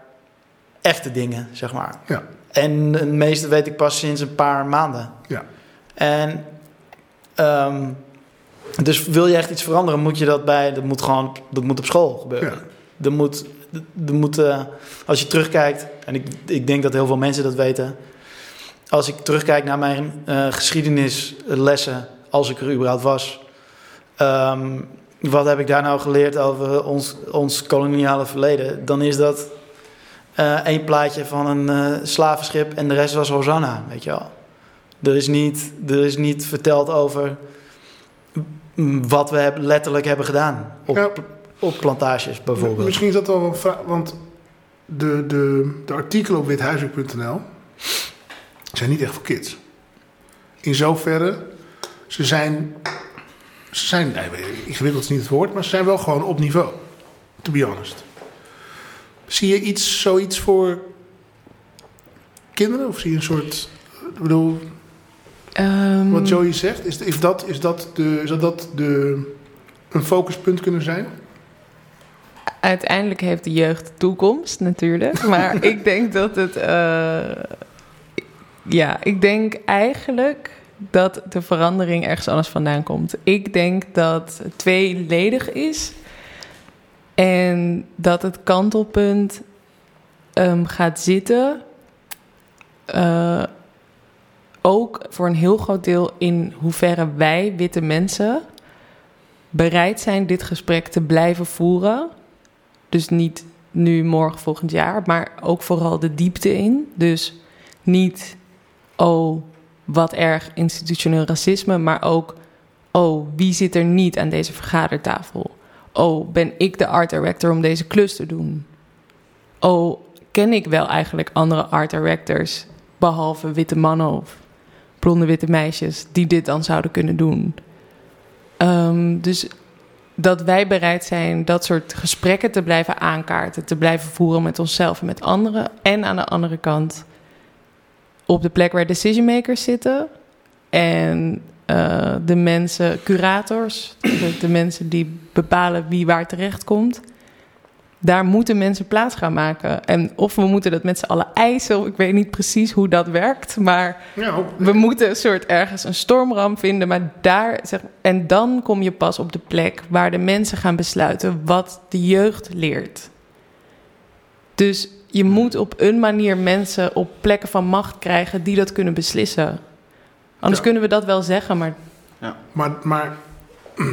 echte dingen, zeg maar. Ja. En het meeste weet ik pas sinds een paar maanden. Ja. En ehm, dus wil je echt iets veranderen, moet je dat bij, dat moet gewoon, dat moet op school gebeuren. Ja. Er moet, er moet eh, als je terugkijkt, en ik, ik denk dat heel veel mensen dat weten. Als ik terugkijk naar mijn eh, geschiedenislessen, als ik er überhaupt was. ehm, wat heb ik daar nou geleerd over ons, ons koloniale verleden? Dan is dat eh één plaatje van een eh, slavenschip en de rest was Hosanna, weet je wel. Er is niet, er is niet verteld over wat we heb- letterlijk hebben gedaan op, Ja. op plantages bijvoorbeeld. Misschien is dat wel een vraag, want de, de, de artikelen op withuiswerk.nl zijn niet echt voor kids. In zoverre, ze zijn, ze zijn, nee, ingewikkeld is niet het woord, maar ze zijn wel gewoon op niveau. To be honest. Zie je iets, zoiets voor kinderen? Of zie je een soort, ik bedoel, Ehm, wat Joey zegt, is, is, dat, is dat, de, zou dat de, een focuspunt kunnen zijn? Uiteindelijk heeft de jeugd toekomst natuurlijk. Maar ik denk dat het. eh, ja, ik denk eigenlijk dat de verandering ergens anders vandaan komt. Ik denk dat het tweeledig is. En dat het kantelpunt ehm, gaat zitten. eh, ook voor een heel groot deel in hoeverre wij, witte mensen, bereid zijn dit gesprek te blijven voeren. Dus niet nu, morgen, volgend jaar, maar ook vooral de diepte in. Dus niet, oh, wat erg institutioneel racisme, maar ook, oh, wie zit er niet aan deze vergadertafel? Oh, ben ik de art director om deze klus te doen? Oh, ken ik wel eigenlijk andere art directors, behalve witte mannen of blonde witte meisjes, die dit dan zouden kunnen doen? Ehm, dus dat wij bereid zijn dat soort gesprekken te blijven aankaarten, te blijven voeren met onszelf en met anderen. En aan de andere kant op de plek waar decision makers zitten en eh, de mensen, curators, de, de mensen die bepalen wie waar terecht komt. Daar moeten mensen plaats gaan maken. En of we moeten dat met z'n allen eisen, ik weet niet precies hoe dat werkt. Maar Ja, we moeten een soort ergens een stormram vinden, maar daar zeg, en dan kom je pas op de plek waar de mensen gaan besluiten wat de jeugd leert. Dus je moet op een manier mensen op plekken van macht krijgen die dat kunnen beslissen. Anders Ja. kunnen we dat wel zeggen, maar Maar, maar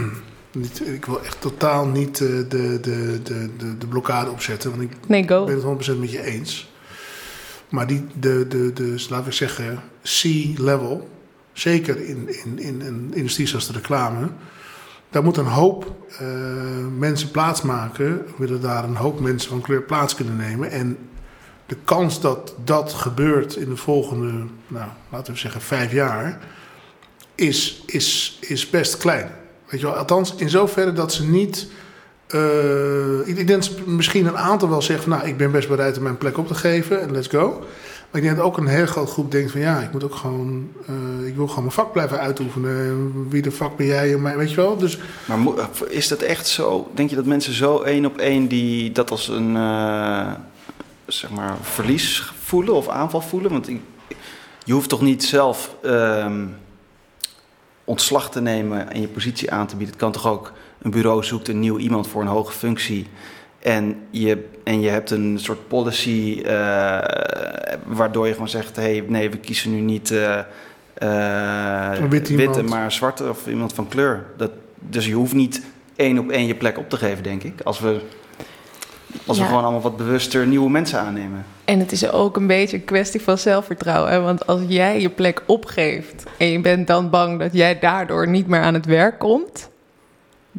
niet, ik wil echt totaal niet eh, de, de, de, de, de blokkade opzetten. Want ik nee, go. ben het 100% met je eens. Maar die, de, de, de, laten we zeggen, C-level, zeker in, in, in een industrie zoals de reclame, daar moet een hoop eh, mensen plaatsmaken. Willen daar een hoop mensen van kleur plaats kunnen nemen. En de kans dat dat gebeurt in de volgende, nou, laten we zeggen, vijf jaar, is, is, is best klein. Weet je wel, althans in zoverre dat ze niet. eh, ik denk misschien een aantal wel zeggen van nou, ik ben best bereid om mijn plek op te geven en let's go. Maar ik denk dat ook een heel groot groep denkt van ja, ik moet ook gewoon, eh, ik wil gewoon mijn vak blijven uitoefenen. Wie de vak ben jij mij, weet je wel? Dus Maar is dat echt zo? Denk je dat mensen zo één op één die dat als een eh, zeg maar verlies voelen of aanval voelen? Want ik- je hoeft toch niet zelf ehm, ontslag te nemen en je positie aan te bieden. Het kan toch ook een bureau zoekt een nieuw iemand voor een hoge functie. En je, en je hebt een soort policy eh, waardoor je gewoon zegt: hey, nee, we kiezen nu niet eh, eh, iemand. witte, maar zwarte of iemand van kleur. Dat, dus je hoeft niet één op één je plek op te geven, denk ik. Als we, als we gewoon allemaal wat bewuster nieuwe mensen aannemen. En het is ook een beetje een kwestie van zelfvertrouwen. Hè? Want als jij je plek opgeeft en je bent dan bang dat jij daardoor niet meer aan het werk komt,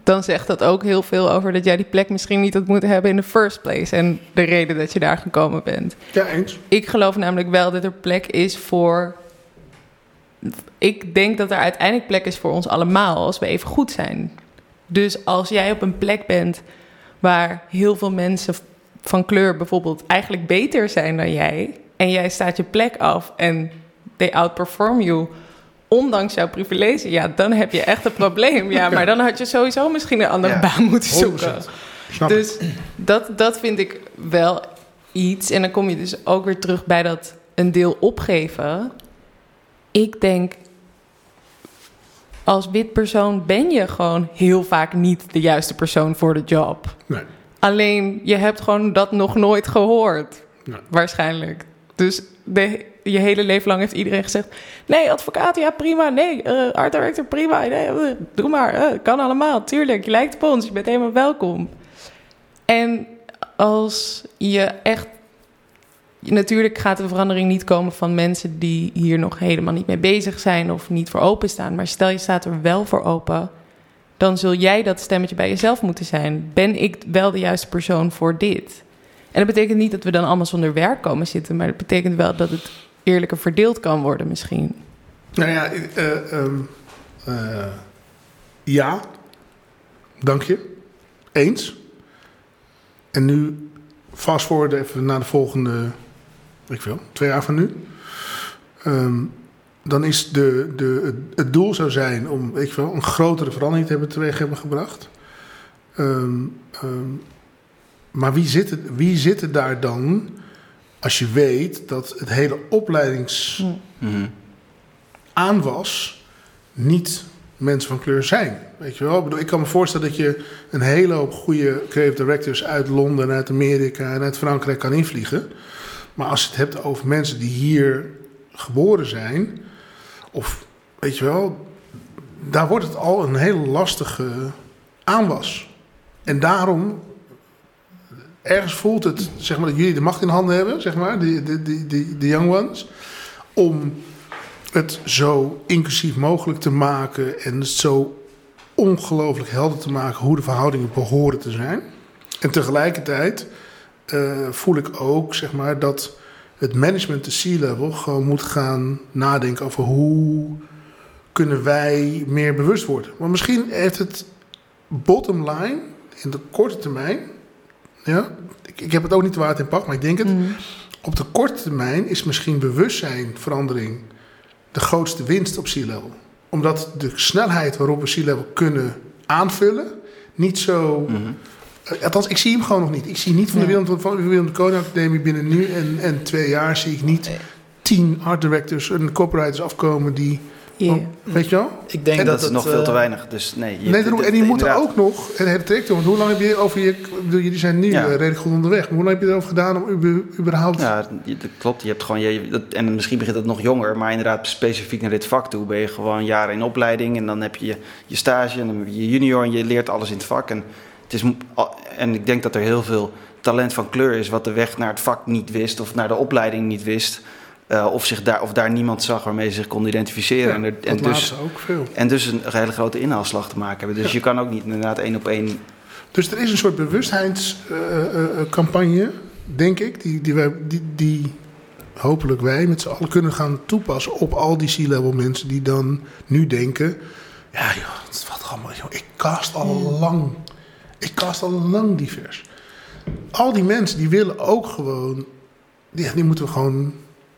dan zegt dat ook heel veel over dat jij die plek misschien niet had moeten hebben in de first place. En de reden dat je daar gekomen bent. ja, eens. Ik geloof namelijk wel dat er plek is voor. Ik denk dat er uiteindelijk plek is voor ons allemaal als we even goed zijn. Dus als jij op een plek bent waar heel veel mensen van kleur bijvoorbeeld eigenlijk beter zijn dan jij. En jij staat je plek af en they outperform you. Ondanks jouw privilege, ja, dan heb je echt een probleem. Ja, maar dan had je sowieso misschien een andere Ja, baan moeten zoeken. 100%. Snap ik. Dus dat, dat vind ik wel iets. En dan kom je dus ook weer terug bij dat een deel opgeven. Ik denk, als wit persoon ben je gewoon heel vaak niet de juiste persoon voor de job. Nee. Alleen je hebt gewoon dat nog nooit gehoord. Waarschijnlijk. Dus de, je hele leven lang heeft iedereen gezegd: nee, advocaat, ja prima. Nee, eh art director, prima. Nee, eh, doe maar. eh, kan allemaal. Tuurlijk, je lijkt op ons. Je bent helemaal welkom. En als je echt. Natuurlijk gaat de verandering niet komen van mensen die hier nog helemaal niet mee bezig zijn of niet voor openstaan. Maar stel je staat er wel voor open, dan zul jij dat stemmetje bij jezelf moeten zijn. Ben ik wel de juiste persoon voor dit? En dat betekent niet dat we dan allemaal zonder werk komen zitten, maar dat betekent wel dat het eerlijker verdeeld kan worden misschien. Nou ja, eh, ehm, eh, ja, dank je. Eens. En nu fast forward even naar de volgende, ik veel, twee jaar van nu. Ehm, dan is de, de, het, doel zou zijn om, je wel, een grotere verandering te hebben teweeg hebben gebracht. Ehm, ehm, maar wie zit, het, wie zit er daar dan als je weet dat het hele opleidings Mhm. aanwas niet mensen van kleur zijn. Weet je wel? Ik, bedoel, ik kan me voorstellen dat je een hele hoop goede creative directors uit Londen, uit Amerika en uit Frankrijk kan invliegen. Maar als je het hebt over mensen die hier geboren zijn, of weet je wel, daar wordt het al een hele lastige aanwas. En daarom, ergens voelt het, zeg maar, dat jullie de macht in handen hebben, zeg maar, de, de, de, de, young ones, om het zo inclusief mogelijk te maken en het zo ongelooflijk helder te maken hoe de verhoudingen behoren te zijn. En tegelijkertijd eh, voel ik ook zeg maar, dat het management, de C-level, gewoon moet gaan nadenken over hoe kunnen wij meer bewust worden. Maar misschien heeft het bottom line in de korte termijn, ja, ik, ik heb het ook niet te waard in pak, maar ik denk het, Mm. op de korte termijn is misschien bewustzijnverandering de grootste winst op C-level. Omdat de snelheid waarop we C-level kunnen aanvullen niet zo... Mhm. Althans, ik zie hem gewoon nog niet. Ik zie niet van de. Willem, van de Willem de Koning Academie binnen nu en, en twee jaar... zie ik niet tien art directors en copywriters afkomen... die Ja. Weet je wel? Ik denk En dat, dat is het, nog veel te eh, weinig. Dus nee, je- nee, daarom, en die moeten ook nog een hele traject doen. Want hoe lang heb je over je... bedoel, Jullie zijn nu Ja. eh, redelijk goed onderweg. Maar hoe lang heb je erover gedaan om überhaupt... Ja, dat klopt. Je hebt gewoon je, dat, en misschien begint het nog jonger, maar inderdaad specifiek naar dit vak toe ben je gewoon jaren in opleiding en dan heb je je, je stage en dan heb je je junior en je leert alles in het vak. En, het is, en ik denk dat er heel veel talent van kleur is wat de weg naar het vak niet wist of naar de opleiding niet wist. eh, of, zich daar, of daar niemand zag waarmee ze zich konden identificeren. Ja, en, er- dus, ook veel. en dus een hele grote inhaalslag te maken hebben. Dus je kan ook niet inderdaad één op één Dus er is een soort bewustheidscampagne, denk ik, die, die, wij, die, die hopelijk wij met z'n allen kunnen gaan toepassen op al die C-level mensen die dan nu denken: ja, joh, valt allemaal, joh, ik cast al lang, ik cast al lang divers. Al die mensen die willen ook gewoon, ja, die moeten we gewoon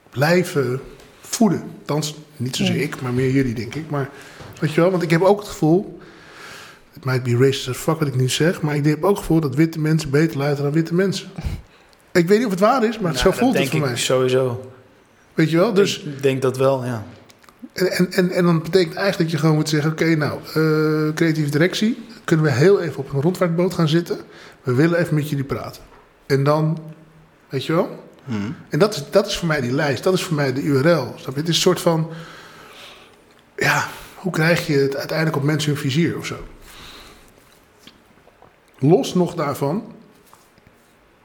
blijven voeden. Althans, niet zozeer Ja. ik, maar meer jullie, denk ik. Maar weet je wel, want ik heb ook het gevoel. Het might be racist as fuck wat ik nu zeg, maar ik heb ook het gevoel dat witte mensen beter luisteren dan witte mensen. Ik weet niet of het waar is, maar nou, zo dat voelt het denk voor ik mij. sowieso. Weet je wel? Dus, ik denk dat wel, ja. en, en, en, en dan betekent eigenlijk dat je gewoon moet zeggen: oké, nou, eh, creatieve directie, kunnen we heel even op een rondvaartboot gaan zitten. We willen even met jullie praten. En dan, weet je wel? hm, En dat is, dat is voor mij die lijst, dat is voor mij de URL. Snap je? Het is een soort van, ja, hoe krijg je het uiteindelijk op mensen hun vizier of zo? Los nog daarvan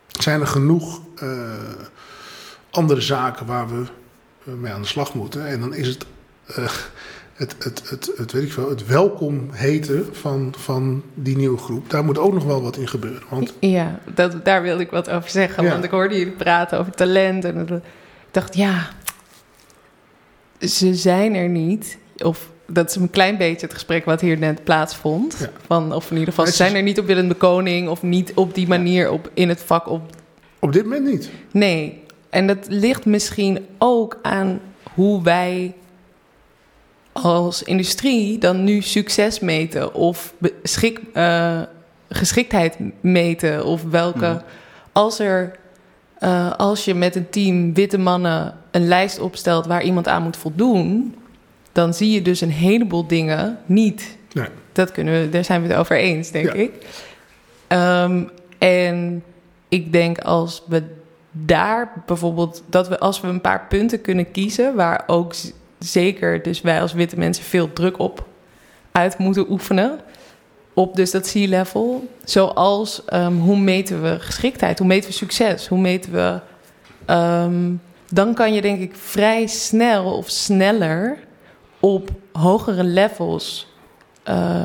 zijn er genoeg eh, andere zaken waar we eh, mee aan de slag moeten. En dan is het, eh, het, het, het, het, weet ik veel, het welkom heten van, van die nieuwe groep. Daar moet ook nog wel wat in gebeuren. Want Ja, dat, daar wilde ik wat over zeggen. Ja. Want ik hoorde jullie praten over talent. En ik dacht, ja, ze zijn er niet. Of dat is een klein beetje het gesprek wat hier net plaatsvond. Ja. Van, of in ieder geval, ze zijn er niet op Willem de Koning. Of niet op die manier op, in het vak op op dit moment niet. Nee, en dat ligt misschien ook aan hoe wij als industrie dan nu succes meten of beschik, eh, geschiktheid meten of welke. Mhm. Als er eh, als je met een team witte mannen een lijst opstelt waar iemand aan moet voldoen, dan zie je dus een heleboel dingen niet. Nee. Dat kunnen we, daar zijn we het over eens, denk Ja. ik. Ehm, en ik denk als we daar bijvoorbeeld, dat we als we een paar punten kunnen kiezen, waar ook zeker dus wij als witte mensen veel druk op uit moeten oefenen. Op dus dat C-level. Zoals ehm, hoe meten we geschiktheid? Hoe meten we succes? Hoe meten we. ehm, dan kan je denk ik vrij snel of sneller op hogere levels eh,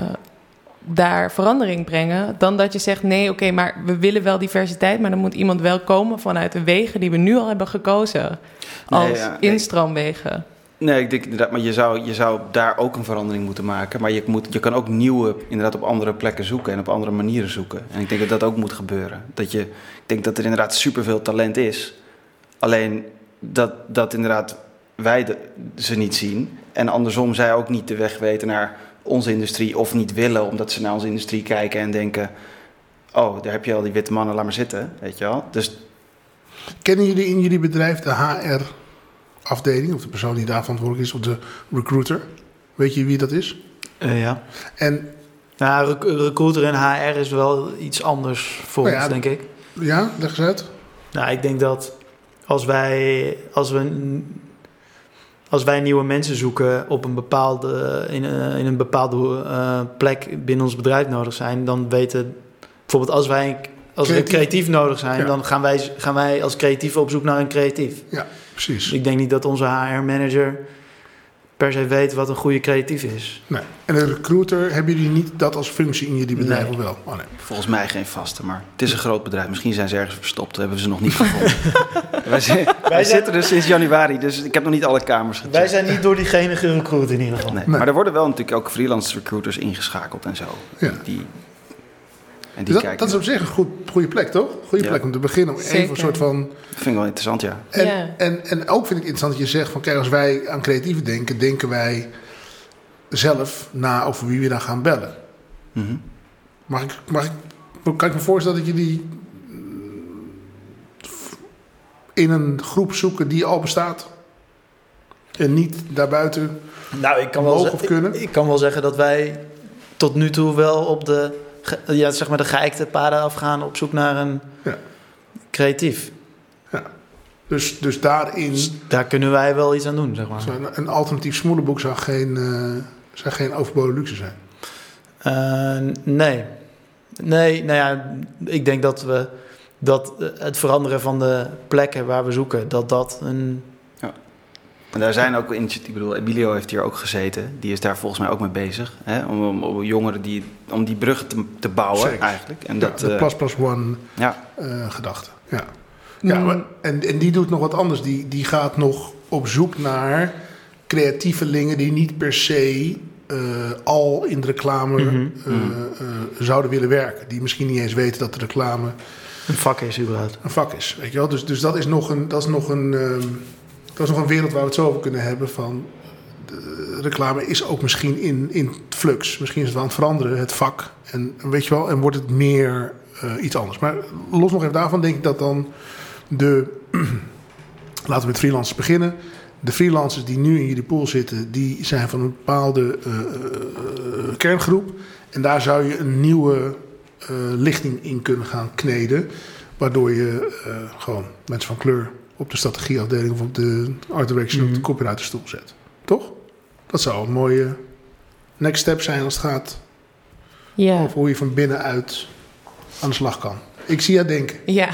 daar verandering brengen. Dan dat je zegt: nee, oké, maar we willen wel diversiteit, maar dan moet iemand wel komen vanuit de wegen die we nu al hebben gekozen. Nee, Als ja, nee. instroomwegen. Nee, ik denk inderdaad, maar je zou, je zou daar ook een verandering moeten maken. Maar je, moet, je kan ook nieuwe, inderdaad op andere plekken zoeken en op andere manieren zoeken. En ik denk dat dat ook moet gebeuren. Dat je, ik denk dat er inderdaad superveel talent is. Alleen dat, dat inderdaad wij ze niet zien. En andersom zij ook niet de weg weten naar onze industrie of niet willen, omdat ze naar onze industrie kijken en denken: Oh, daar heb je al die witte mannen, laat maar zitten. Weet je wel? Dus Kennen jullie in jullie bedrijf de HR-afdeling, of de persoon die daar verantwoordelijk is, of de recruiter? Weet je wie dat is? Eh, ja. En Nou, rec- recruiter en HR is wel iets anders voor Nou ja, ons, denk ik. ja, leg eens uit. Nou, ik denk dat als wij, als we, als wij nieuwe mensen zoeken op een bepaalde, in, een- in een bepaalde eh, plek binnen ons bedrijf nodig zijn, dan weten bijvoorbeeld als wij als we Creatief. creatief nodig zijn, Ja. dan gaan wij, gaan wij als creatief op zoek naar een creatief. Precies. Dus ik denk niet dat onze HR-manager per se weet wat een goede creatief is. Nee. En een recruiter, hebben jullie niet dat als functie in jullie bedrijf Nee. of wel? Oh, nee. Volgens mij geen vaste, maar het is een groot bedrijf. Misschien zijn ze ergens verstopt, hebben we ze nog niet gevonden. wij zi- wij zijn- zitten er sinds januari, dus ik heb nog niet alle kamers gecheckt. Wij zijn niet door diegene gerecruit in ieder geval. Nee. Nee. Maar er worden wel natuurlijk ook freelance recruiters ingeschakeld en zo. Ja. Die, en die Dus dat, kijken. dat is op zich een goed, goede plek, toch? Goede Ja. plek om te beginnen. Om even een soort van... Dat vind ik wel interessant, ja. En, Ja. en, en ook vind ik interessant dat je zegt van... Kijk, als wij aan creatieven denken, denken wij zelf na over wie we dan gaan bellen. Mhm. Mag ik, mag ik, kan ik me voorstellen dat jullie in een groep zoeken die al bestaat? En niet daarbuiten. Nou, ik kan, wel Mogen ze- of kunnen? Ik, ik kan wel zeggen dat wij tot nu toe wel op de, ja, zeg maar de geëikte paden afgaan op zoek naar een Ja. creatief. Dus, dus daarin. Dus daar kunnen wij wel iets aan doen, zeg maar. Een, een alternatief smoelenboek zou geen, eh, zou geen overbodige luxe zijn. Eh, nee. Nee, nou ja, ik denk dat we dat eh, het veranderen van de plekken waar we zoeken, dat dat een. En daar zijn ook initiatieven. Ik bedoel, Emilio heeft hier ook gezeten. Die is daar volgens mij ook mee bezig. Hè? Om, om, om jongeren die, om die bruggen te, te bouwen Zeker. eigenlijk. En Ja, dat, de eh, plus plus one ja, eh, gedachte. Ja. Ja, Mm. maar- en, en die doet nog wat anders. Die, die gaat nog op zoek naar creatievelingen die niet per se eh, al in de reclame Mhm. eh, eh, zouden willen werken. Die misschien niet eens weten dat de reclame Een vak is überhaupt. een vak is. Weet je wel? Dus, dus dat is nog een, dat is nog een, ehm, dat is nog een wereld waar we het zo over kunnen hebben. Van de reclame is ook misschien in, in flux. Misschien is het wel aan het veranderen, het vak. En weet je wel, en wordt het meer eh, iets anders. Maar los nog even daarvan denk ik dat dan de. laten we met freelancers beginnen. De freelancers die nu in jullie pool zitten, die zijn van een bepaalde eh, eh, kerngroep. En daar zou je een nieuwe eh, lichting in kunnen gaan kneden. Waardoor je eh, gewoon mensen van kleur op de strategieafdeling of op de art direction of de Mhm. copywriterstoel zet. Toch? Dat zou een mooie next step zijn als het gaat Ja. over hoe je van binnenuit aan de slag kan. Ik zie jou denken. Ja.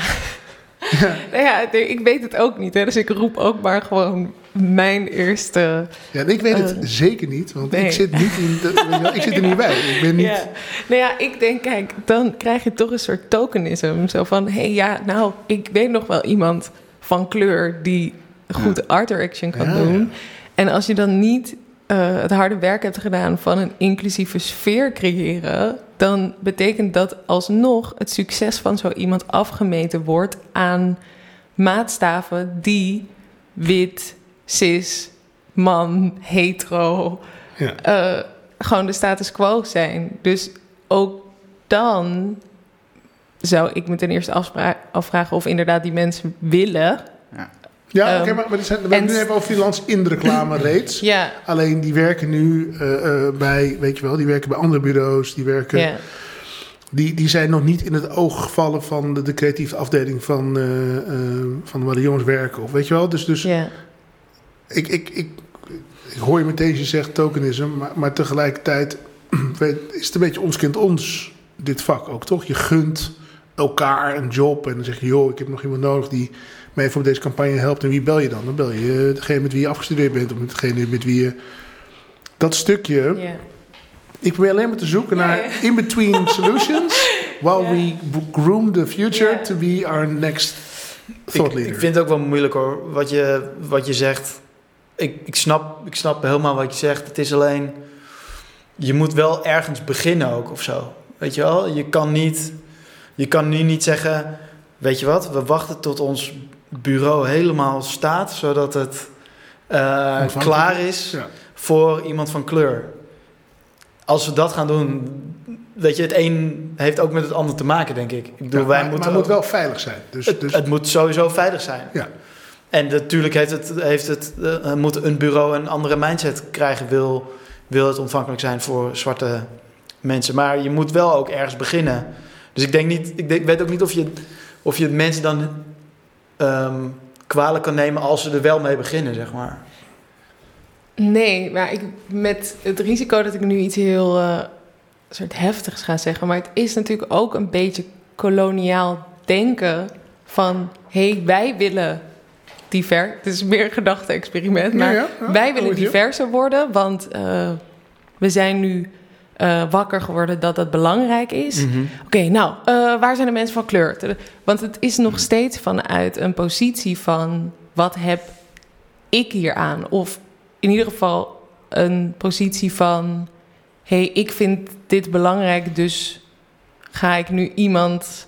nou ja, ik weet het ook niet. Hè, dus ik roep ook maar gewoon mijn eerste. Ja, ik weet het Eh, zeker niet, want nee. ik zit niet in de, ik zit er niet bij. Ik ben niet. Ja. Nou ja, ik denk, kijk, dan krijg je toch een soort tokenism. Zo van, hé, hey, ja, nou, ik weet nog wel iemand van kleur die goed art direction kan Ja, doen. ja. En als je dan niet eh, het harde werk hebt gedaan van een inclusieve sfeer creëren, dan betekent dat alsnog het succes van zo iemand afgemeten wordt aan maatstaven die wit, cis, man, hetero, Ja. eh, gewoon de status quo zijn. Dus ook dan zou ik me ten eerste afvragen of inderdaad die mensen willen. Ja, Ehm, oké, maar, maar die zijn, we hebben en- nu even over freelance in de reclame reeds. Ja, Alleen die werken nu eh, eh, bij, weet je wel, die werken bij andere bureaus. Die, werken, ja. die, die zijn nog niet in het oog gevallen van de, de creatieve afdeling van, eh, van waar de jongens werken. Of weet je wel, dus, dus ja. ik, ik, ik, ik hoor je meteen je zegt tokenisme, maar, maar tegelijkertijd weet, is het een beetje ons kind ons, dit vak ook toch? Je gunt elkaar een job en dan zeg je, joh, ik heb nog iemand nodig die mij voor deze campagne helpt. En wie bel je dan? Dan bel je degene met wie je afgestudeerd bent of met degene met wie je... Dat stukje, ja. ik probeer alleen maar te zoeken naar in-between solutions while we groom the future to be our next thought Ik, leader. ik vind het ook wel moeilijk hoor, wat je, wat je zegt. Ik, ik, snap, ik snap helemaal wat je zegt. Het is alleen, je moet wel ergens beginnen ook of zo. Weet je wel, je kan niet, je kan nu niet zeggen, weet je wat, we wachten tot ons bureau helemaal staat, zodat het eh, klaar is Ja. voor iemand van kleur. Als we dat gaan doen, weet je, het een heeft ook met het ander te maken, denk ik. Ik bedoel, Ja, wij maar, moeten maar het moet wel veilig zijn. Dus, het, dus, het moet sowieso veilig zijn. Ja. En natuurlijk heeft het, heeft het, eh, moet een bureau een andere mindset krijgen, wil, wil het ontvankelijk zijn voor zwarte mensen. Maar je moet wel ook ergens beginnen. Dus ik denk niet, ik denk, weet ook niet of je, of je mensen dan ehm kwalijk kan nemen als ze er wel mee beginnen, zeg maar. Nee, maar ik, met het risico dat ik nu iets heel eh, soort heftigs ga zeggen. Maar het is natuurlijk ook een beetje koloniaal denken van... hé, hey, wij willen divers... Het is meer een gedachte-experiment, maar Ja, ja, ja, wij willen you. diverser worden. Want eh, we zijn nu eh, wakker geworden dat dat belangrijk is. Oké, nou, eh, waar zijn de mensen van kleur? Want het is nog steeds vanuit een positie van... wat heb ik hier aan? Of in ieder geval een positie van... hé, hey, ik vind dit belangrijk, dus ga ik nu iemand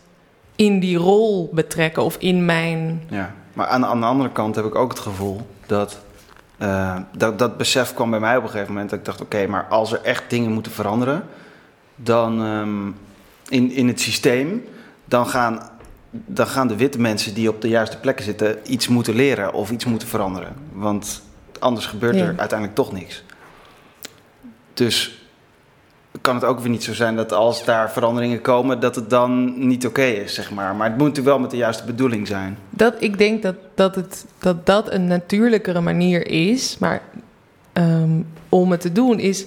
in die rol betrekken... of in mijn... Ja, maar aan, aan de andere kant heb ik ook het gevoel dat, eh, dat dat besef kwam bij mij op een gegeven moment. Dat ik dacht, oké, maar als er echt dingen moeten veranderen, dan ehm, in, in het systeem, dan gaan, dan gaan de witte mensen die op de juiste plekken zitten iets moeten leren of iets moeten veranderen. Want anders gebeurt Ja. er uiteindelijk toch niks. Dus kan het ook weer niet zo zijn dat als daar veranderingen komen, dat het dan niet oké is, zeg maar. Maar het moet natuurlijk wel met de juiste bedoeling zijn. Dat, ik denk dat dat, het, dat dat een natuurlijkere manier is. Maar ehm, om het te doen is...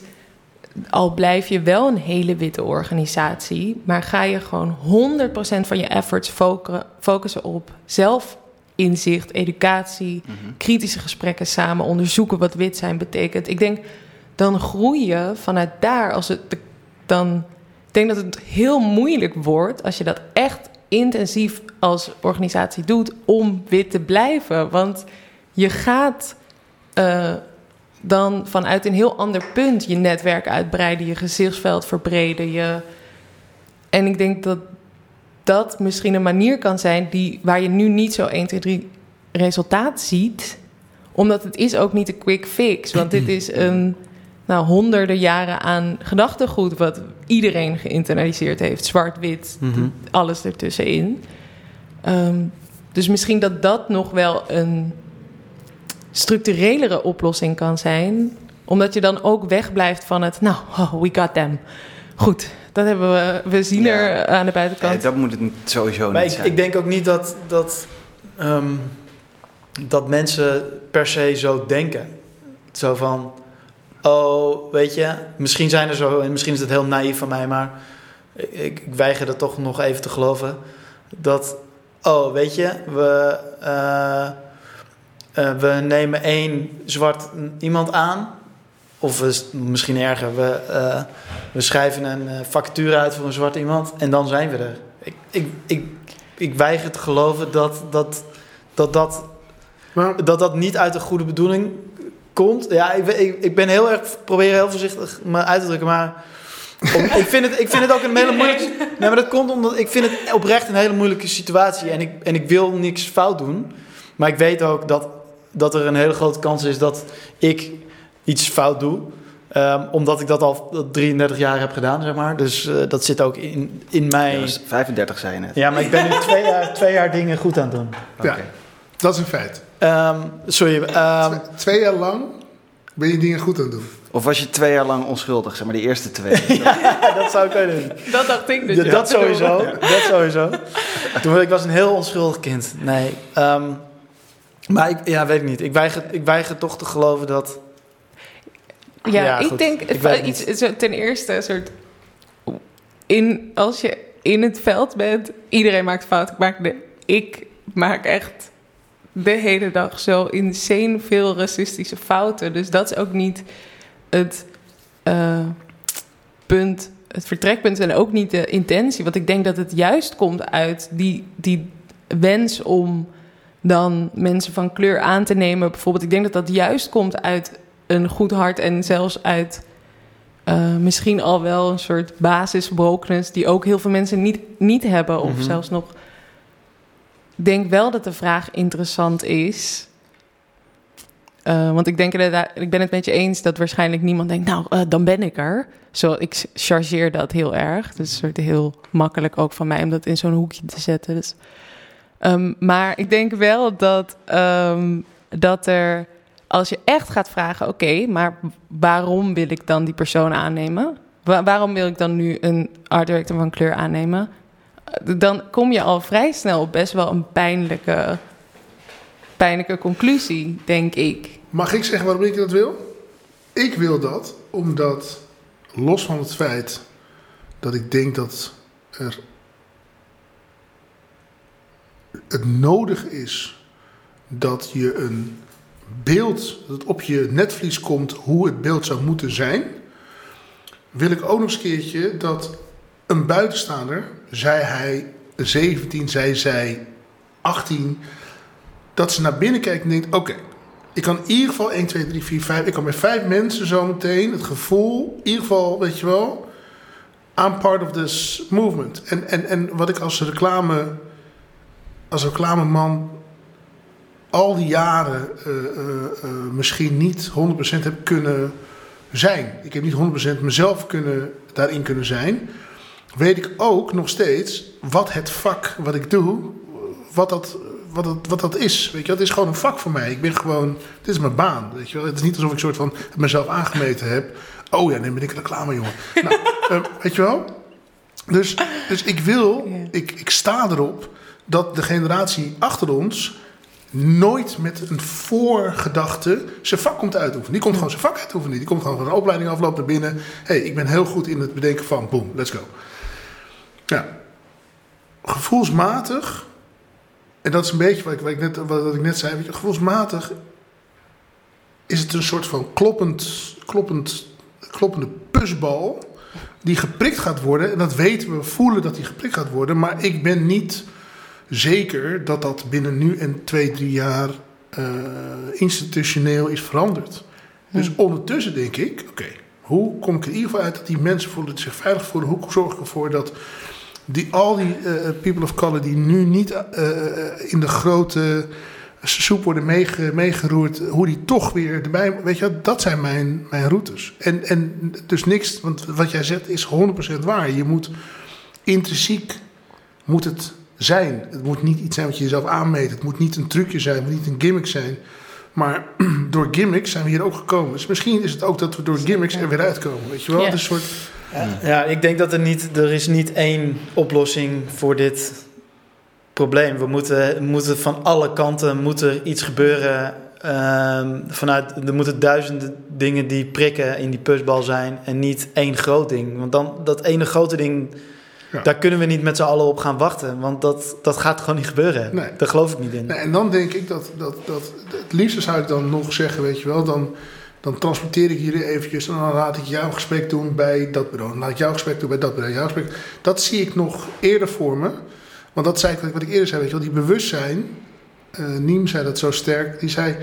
Al blijf je wel een hele witte organisatie... maar ga je gewoon 100% van je efforts focu- focussen op zelfinzicht, educatie... kritische gesprekken samen, onderzoeken wat wit zijn betekent. Ik denk, dan groei je vanuit daar. Als het, dan, ik denk dat het heel moeilijk wordt als je dat echt intensief als organisatie doet om wit te blijven. Want je gaat eh, dan vanuit een heel ander punt je netwerk uitbreiden, je gezichtsveld verbreden. Je... En ik denk dat dat misschien een manier kan zijn die, waar je nu niet zo 1, 2, 3 resultaat ziet omdat het is ook niet een quick fix. Want dit is een nou, honderden jaren aan gedachtegoed... wat iedereen geïnternaliseerd heeft. Zwart-wit, Mhm. alles ertussenin. Ehm, dus misschien dat dat nog wel een structurelere oplossing kan zijn. Omdat je dan ook wegblijft van het... Nou, oh, we got them. Goed, dat hebben we... We zien Ja. er aan de Nee, buitenkant... dat moet het sowieso Maar niet ik, zijn. ik denk ook niet dat, dat, ehm, dat mensen per se zo denken. Zo van, oh, weet je, misschien zijn er zo, en misschien is het heel naïef van mij, maar ik, ik weiger dat toch nog even te geloven. Dat, oh, weet je, we, eh, eh, we nemen één zwart iemand aan. Of we, misschien erger, we, eh, we schrijven een vacature uit voor een zwart iemand en dan zijn we er. Ik, ik, ik, ik weiger te geloven dat dat, dat, dat, Maar dat dat niet uit een goede bedoeling komt. Ja, ik, ik, ik ben heel erg, probeer heel voorzichtig me uit te drukken, maar om- ik, vind het, ik vind het ook een hele moeilijke... Nee, maar dat komt omdat ik vind het oprecht een hele moeilijke situatie en ik, en ik wil niks fout doen. Maar ik weet ook dat, dat er een hele grote kans is dat ik iets fout doe. Ehm, omdat ik dat al 33 jaar heb gedaan, zeg maar. Dus eh, dat zit ook in, in mij. dat is 35 zei je net. Ja, maar ik ben nu twee jaar, twee jaar dingen goed aan het doen. ja, Oké. dat is een feit. Ehm, sorry. ehm, Twee- twee jaar lang ben je dingen goed aan het doen. Of was je twee jaar lang onschuldig, zeg maar de eerste twee? ja, dat zou kunnen doen. Dat dacht ik dus. Ja, ja. dat sowieso. Dat sowieso. Toen ik was een heel onschuldig kind. Nee. ehm, maar ik, ja, weet ik niet. Ik weiger, ik weiger toch te geloven dat. Ja, Ja, ik goed. denk Ik het- iets, ten eerste een soort in als je in het veld bent, iedereen maakt fouten. Ik maak, de, ik maak echt de hele dag zo insane veel racistische fouten. Dus dat is ook niet het eh, punt, het vertrekpunt en ook niet de intentie. Want ik denk dat het juist komt uit die, die wens om dan mensen van kleur aan te nemen. Bijvoorbeeld, ik denk dat dat juist komt uit een goed hart en zelfs uit eh, misschien al wel een soort basisbrokenness die ook heel veel mensen niet, niet hebben. Of Mhm. zelfs nog. Ik denk wel dat de vraag interessant is. Eh, want ik denk inderdaad, ik ben het met je eens dat waarschijnlijk niemand denkt, nou, eh, dan ben ik er. Zo, ik chargeer dat heel erg. Het is heel makkelijk ook van mij om dat in zo'n hoekje te zetten. Dus, ehm, maar ik denk wel dat, ehm, dat er, als je echt gaat vragen, oké, maar waarom wil ik dan die persoon aannemen? Wa- waarom wil ik dan nu een art director van kleur aannemen? Dan kom je al vrij snel op best wel een pijnlijke, pijnlijke conclusie, denk ik. Mag ik zeggen waarom ik dat wil? Ik wil dat omdat, los van het feit dat ik denk dat er het nodig is dat je een beeld, dat op je netvlies komt hoe het beeld zou moeten zijn, wil ik ook nog eens een keertje dat een buitenstaander, zij hij 17, zij zij 18, dat ze naar binnen kijkt en denkt: oké, ik kan in ieder geval 1, 2, 3, 4, 5. Ik kan met vijf mensen zo meteen het gevoel, in ieder geval, weet je wel, I'm part of this movement. En, en, en wat ik als reclame, als reclameman al die jaren eh, eh, eh, misschien niet 100% heb kunnen zijn. Ik heb niet 100% mezelf kunnen, daarin kunnen zijn. Weet ik ook nog steeds wat het vak wat ik doe, wat dat wat, het, wat dat is. Weet je, het is gewoon een vak voor mij. Ik ben gewoon, dit is mijn baan. Weet je wel. Het is niet alsof ik soort van mezelf aangemeten heb. Oh ja, dan ben ik reclame, jongen. nou, eh, weet je wel? Dus, dus ik wil, ik, ik sta erop dat de generatie achter ons nooit met een voorgedachte zijn vak komt uitoefenen. Die komt gewoon zijn vak uitoefenen. Die komt gewoon van een opleiding afloop naar binnen. Hé, hey, ik ben heel goed in het bedenken van, boom, let's go. Ja. Gevoelsmatig, en dat is een beetje wat ik, wat ik, net, wat ik net zei, weet je, gevoelsmatig is het een soort van kloppend, kloppend, kloppende pusbal die geprikt gaat worden. En dat weten we, voelen dat die geprikt gaat worden. Maar ik ben niet zeker dat dat binnen nu en twee, drie jaar eh, institutioneel is veranderd. Dus ondertussen denk ik, oké, hoe kom ik er in ieder geval uit dat die mensen voelen, zich veilig voelen? Hoe zorg ik ervoor dat die, al die eh, people of color die nu niet eh, in de grote soep worden meege, meegeroerd, hoe die toch weer erbij, weet je, dat zijn mijn, mijn routes. En, en dus niks, want wat jij zegt is 100% waar. Je moet intrinsiek moet het zijn. Het moet niet iets zijn wat je jezelf aanmeet. Het moet niet een trucje zijn, het moet niet een gimmick zijn. Maar door gimmicks zijn we hier ook gekomen. Dus misschien is het ook dat we door gimmicks er weer uitkomen. Weet je wel? Ja. Het is een soort. Ja, ik denk dat er niet, er is niet één oplossing voor dit probleem. We moeten, moeten van alle kanten moet er iets gebeuren. Ehm, vanuit, er moeten duizenden dingen die prikken in die pusbal zijn en niet één groot ding. Want dan dat ene grote ding, Ja. daar kunnen we niet met z'n allen op gaan wachten. Want dat, dat gaat gewoon niet gebeuren. Nee. Daar geloof ik niet in. Nee, en dan denk ik dat, dat, dat. Het liefste zou ik dan nog zeggen, weet je wel. Dan, dan transporteer ik jullie eventjes. En dan laat ik jou een gesprek doen bij dat bureau. Dan laat ik jou een gesprek doen bij dat bureau. Jouw gesprek. Dat zie ik nog eerder voor me. Want dat zei ik wat ik, eerder zei, weet je wel. Die bewustzijn. eh Niem zei dat zo sterk. Die zei.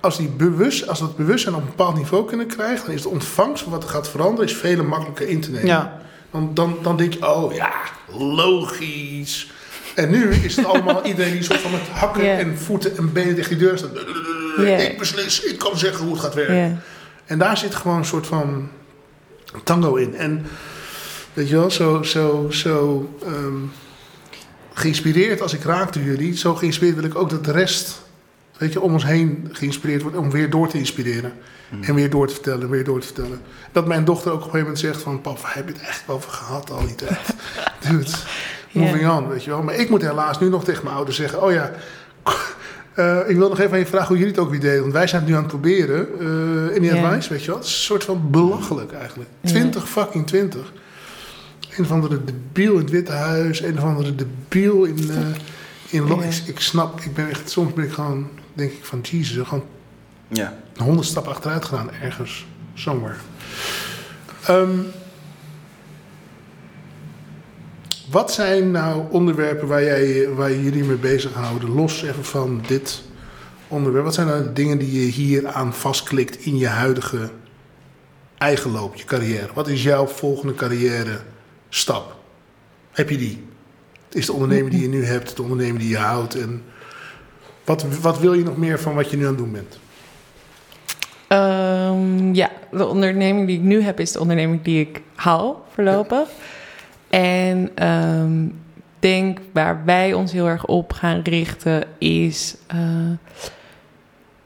Als, die bewust, als we dat bewustzijn op een bepaald niveau kunnen krijgen, dan is de ontvangst van wat er gaat veranderen is veel makkelijker in te nemen. Ja. Dan, dan, dan denk je, oh ja, logisch. En nu is het allemaal iedereen die soort van met hakken en voeten en benen tegen die deur staat. Ja. Ik beslis, ik kan zeggen hoe het gaat werken. Ja. En daar zit gewoon een soort van tango in. En weet je wel, zo, zo, zo ehm, geïnspireerd als ik raak door jullie, zo geïnspireerd wil ik ook dat de rest, weet je, om ons heen geïnspireerd wordt om weer door te inspireren. En weer door te vertellen, weer door te vertellen. Dat mijn dochter ook op een gegeven moment zegt van... Papa, heb je het echt over gehad al die tijd? Dude, moving on, weet je wel. Maar ik moet helaas nu nog tegen mijn ouders zeggen... Oh ja, eh, ik wil nog even aan je vragen hoe jullie het ook weer deden. Want wij zijn het nu aan het proberen. eh in die advice, weet je wel. Het is een soort van belachelijk eigenlijk. Ja. 20 fucking 20. Een of andere debiel in het Witte Huis. Een of andere debiel in... eh in ik, ik snap, ik ben echt... Soms ben ik gewoon, denk ik van... Jesus, gewoon Ja. een honderd stappen achteruit gedaan ergens. Somewhere. Ehm, wat zijn nou onderwerpen waar, jij, waar jullie mee bezighouden? Los even van dit onderwerp. Wat zijn nou de dingen die je hier aan vastklikt in je huidige eigen loop, je carrière? Wat is jouw volgende carrière stap? Heb je die? Is de onderneming die je nu hebt, de onderneming die je houdt? En wat, wat wil je nog meer van wat je nu aan het doen bent? Ehm, ja, de onderneming die ik nu heb is de onderneming die ik hou voorlopig. En ehm, denk waar wij ons heel erg op gaan richten is eh,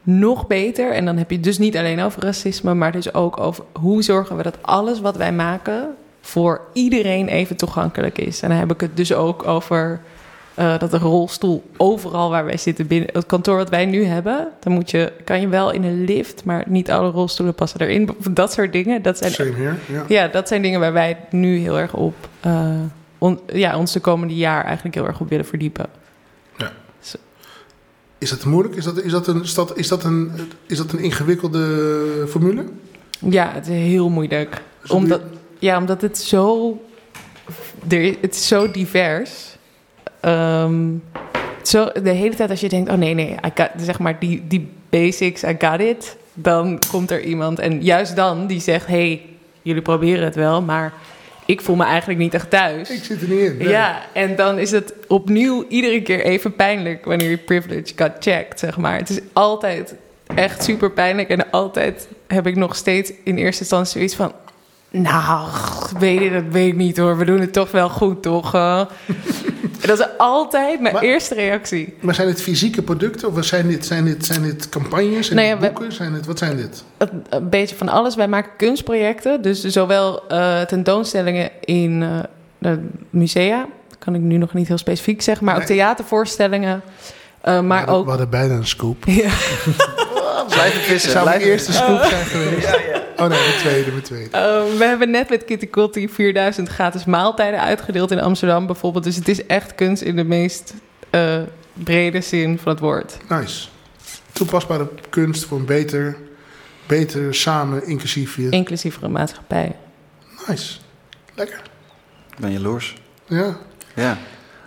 nog beter. En dan heb je het dus niet alleen over racisme, maar dus ook over hoe zorgen we dat alles wat wij maken voor iedereen even toegankelijk is. En dan heb ik het dus ook over eh, dat een rolstoel overal waar wij zitten binnen het kantoor wat wij nu hebben, dan moet je, kan je wel in een lift, maar niet alle rolstoelen passen erin. Dat soort dingen. Dat zijn, Same here, ja. ja, dat zijn dingen waar wij nu heel erg op, eh, on- ja, ons de komende jaar eigenlijk heel erg op willen verdiepen. Is dat moeilijk? Is dat, is, dat een, is, dat, is, dat een, is dat een ingewikkelde formule? Ja, het is heel moeilijk. Dat Omdat, ja, omdat het zo, er, het is zo divers. Ehm, zo, de hele tijd als je denkt, oh nee, nee, I got, zeg maar die, die basics, I got it. Dan komt er iemand en juist dan die zegt, hey, jullie proberen het wel, maar ik voel me eigenlijk niet echt thuis. Ik zit er niet in. nee. Ja, en dan is het opnieuw iedere keer even pijnlijk wanneer je privilege got checked, zeg maar. Het is altijd echt super pijnlijk en altijd heb ik nog steeds in eerste instantie zoiets van... Nou, weet je, dat weet ik niet hoor. We doen het toch wel goed, toch? En dat is altijd mijn Maar- eerste reactie. Maar zijn het fysieke producten of zijn dit, zijn dit, zijn dit campagnes? Zijn Nee, dit we- boeken? Zijn het, wat zijn dit? Een, een beetje van alles. Wij maken kunstprojecten. Dus zowel eh, tentoonstellingen in eh, de musea. Dat kan ik nu nog niet heel specifiek zeggen. Maar ook theatervoorstellingen. eh, We maar hadden- ook... We hadden bijna een scoop. Ja. Blijven vissen. Zou mijn eerste scoop zijn geweest? Oh nee, mijn tweede, mijn tweede. Eh, we hebben net met Kitty Kotti 4000 gratis maaltijden uitgedeeld in Amsterdam bijvoorbeeld. Dus het is echt kunst in de meest eh, brede zin van het woord. Nice. Toepasbare kunst voor een beter, beter samen, inclusief je. Inclusievere maatschappij. Nice. Lekker. Ben jaloers. Ja. Ja.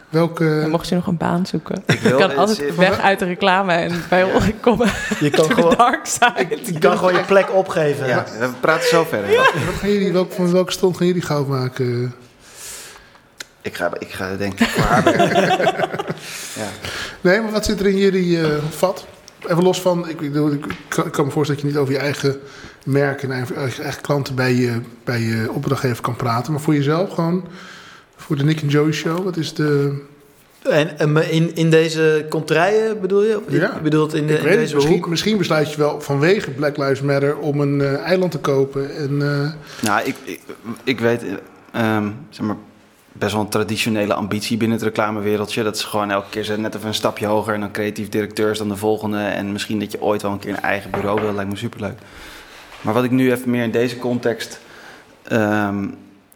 Welke... Mocht je nog een baan zoeken? Ik Je kan altijd weg uit de reclame en bij ons komen Je kan gewoon, dark side. je kan gewoon je plek opgeven. Ja, we praten zo verder. Wat gaan jullie, welk, van welke stond gaan jullie goud maken? Ik, ga, ik ga denk ik voor haar werken. ja. Nee, maar wat zit er in jullie eh, vat? Even los van, ik, ik, kan, ik kan me voorstellen dat je niet over je eigen merk en eigen, eigen, eigen klanten bij je, bij je opdrachtgever kan praten. Maar voor jezelf gewoon, voor de Nick en Joey show, wat is de... En, in, in deze contraien bedoel je? Of Ja. Bedoelt in, de, ik in deze misschien, hoek? misschien besluit je wel vanwege Black Lives Matter om een eh, eiland te kopen. En, eh, Nou, ik, ik, ik weet, eh, ehm, zeg maar, best wel een traditionele ambitie binnen het reclamewereldje. Dat is gewoon elke keer net even een stapje hoger en dan creatief directeur is dan de volgende. En misschien dat je ooit wel een keer een eigen bureau wil, lijkt me superleuk. Maar wat ik nu even meer in deze context. ehm,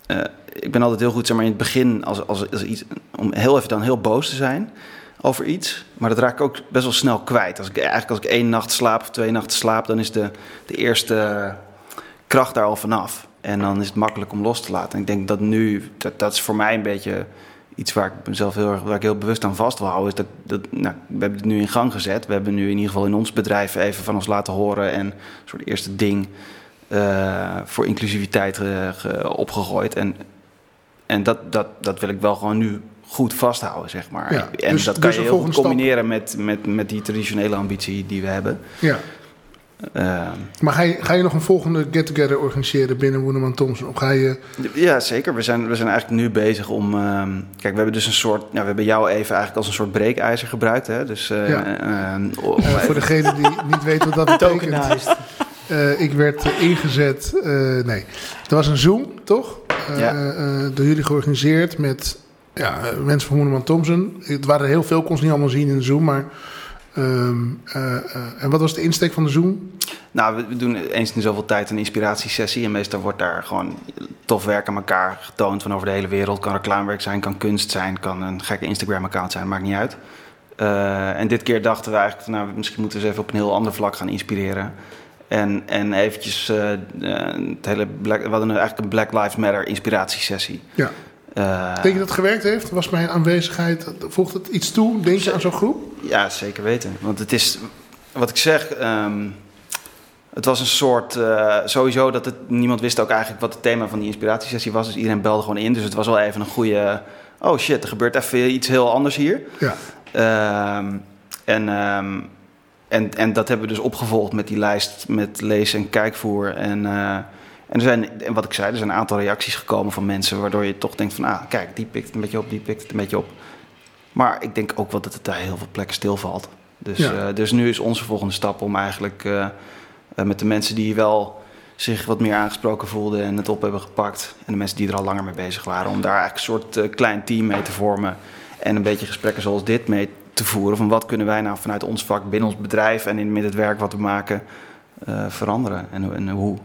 eh, ik ben altijd heel goed, zeg maar, in het begin als, als, als iets, om heel even dan heel boos te zijn over iets. Maar dat raak ik ook best wel snel kwijt. Als ik, eigenlijk als ik één nacht slaap of twee nachten slaap, dan is de, de eerste kracht daar al vanaf. En dan is het makkelijk om los te laten. En ik denk dat nu, dat, dat is voor mij een beetje iets waar ik mezelf heel waar ik heel bewust aan vast wil houden. Is dat, dat, nou, we hebben het nu in gang gezet. We hebben nu in ieder geval in ons bedrijf even van ons laten horen en een soort eerste ding eh, voor inclusiviteit eh, ge- opgegooid. En, en dat, dat, dat wil ik wel gewoon nu goed vasthouden, zeg maar. Ja, en dus- dat kan dus je een heel goed combineren met, met, met die traditionele ambitie die we hebben. ja. Eh, Maar ga je, ga je nog een volgende get-together organiseren binnen Woeneman Thompson? Of ga je... Ja, zeker. We zijn, we zijn eigenlijk nu bezig om. ehm, kijk, we hebben dus een soort. Ja, we hebben jou even eigenlijk als een soort breekijzer gebruikt. Hè? Dus. eh, Ja. eh, om- eh, voor degene die niet weet wat dat betekent. Eh, ik werd ingezet. nee, er was een Zoom, toch? Eh, Ja. eh, door jullie georganiseerd met ja, eh, mensen van Moeneman Thompson. Het waren er heel veel, kon ze niet allemaal zien in de Zoom. Maar, ehm, eh, eh, en wat was de insteek van de Zoom? Nou, we- doen eens in zoveel tijd een inspiratiesessie. En meestal wordt daar gewoon tof werk aan elkaar getoond van over de hele wereld. Kan reclamewerk zijn, kan kunst zijn, kan een gekke Instagram-account zijn, maakt niet uit. Eh, en dit keer dachten we eigenlijk, nou, misschien moeten we eens even op een heel ander vlak gaan inspireren. En, en eventjes, eh, eh, het hele Black, we hadden eigenlijk een Black Lives Matter inspiratiesessie. Ja. Eh, Denk je dat het gewerkt heeft? Was mijn aanwezigheid, voegt het iets toe? Denk je aan zo'n groep? Ja, zeker weten. Want het is, wat ik zeg, ehm, het was een soort, sowieso dat het, niemand wist ook eigenlijk wat het thema van die inspiratiesessie was. Dus iedereen belde gewoon in. Dus het was wel even een goede, oh shit, er gebeurt even iets heel anders hier. Ja. Ehm, en, ehm, en, en dat hebben we dus opgevolgd met die lijst met lees- en kijkvoer. En, eh, en, er zijn, en wat ik zei, er zijn een aantal reacties gekomen van mensen... waardoor je toch denkt van, ah, kijk, die pikt het een beetje op, die pikt het een beetje op. Maar ik denk ook wel dat het daar heel veel plekken stilvalt. Dus, Ja. eh, dus nu is onze volgende stap om eigenlijk eh, met de mensen die wel zich wat meer aangesproken voelden en het op hebben gepakt. En de mensen die er al langer mee bezig waren, om daar eigenlijk een soort klein team mee te vormen. En een beetje gesprekken zoals dit mee te voeren. Van wat kunnen wij nou vanuit ons vak, binnen ons bedrijf en in met het werk wat we maken, eh, veranderen en, hoe- en hoe.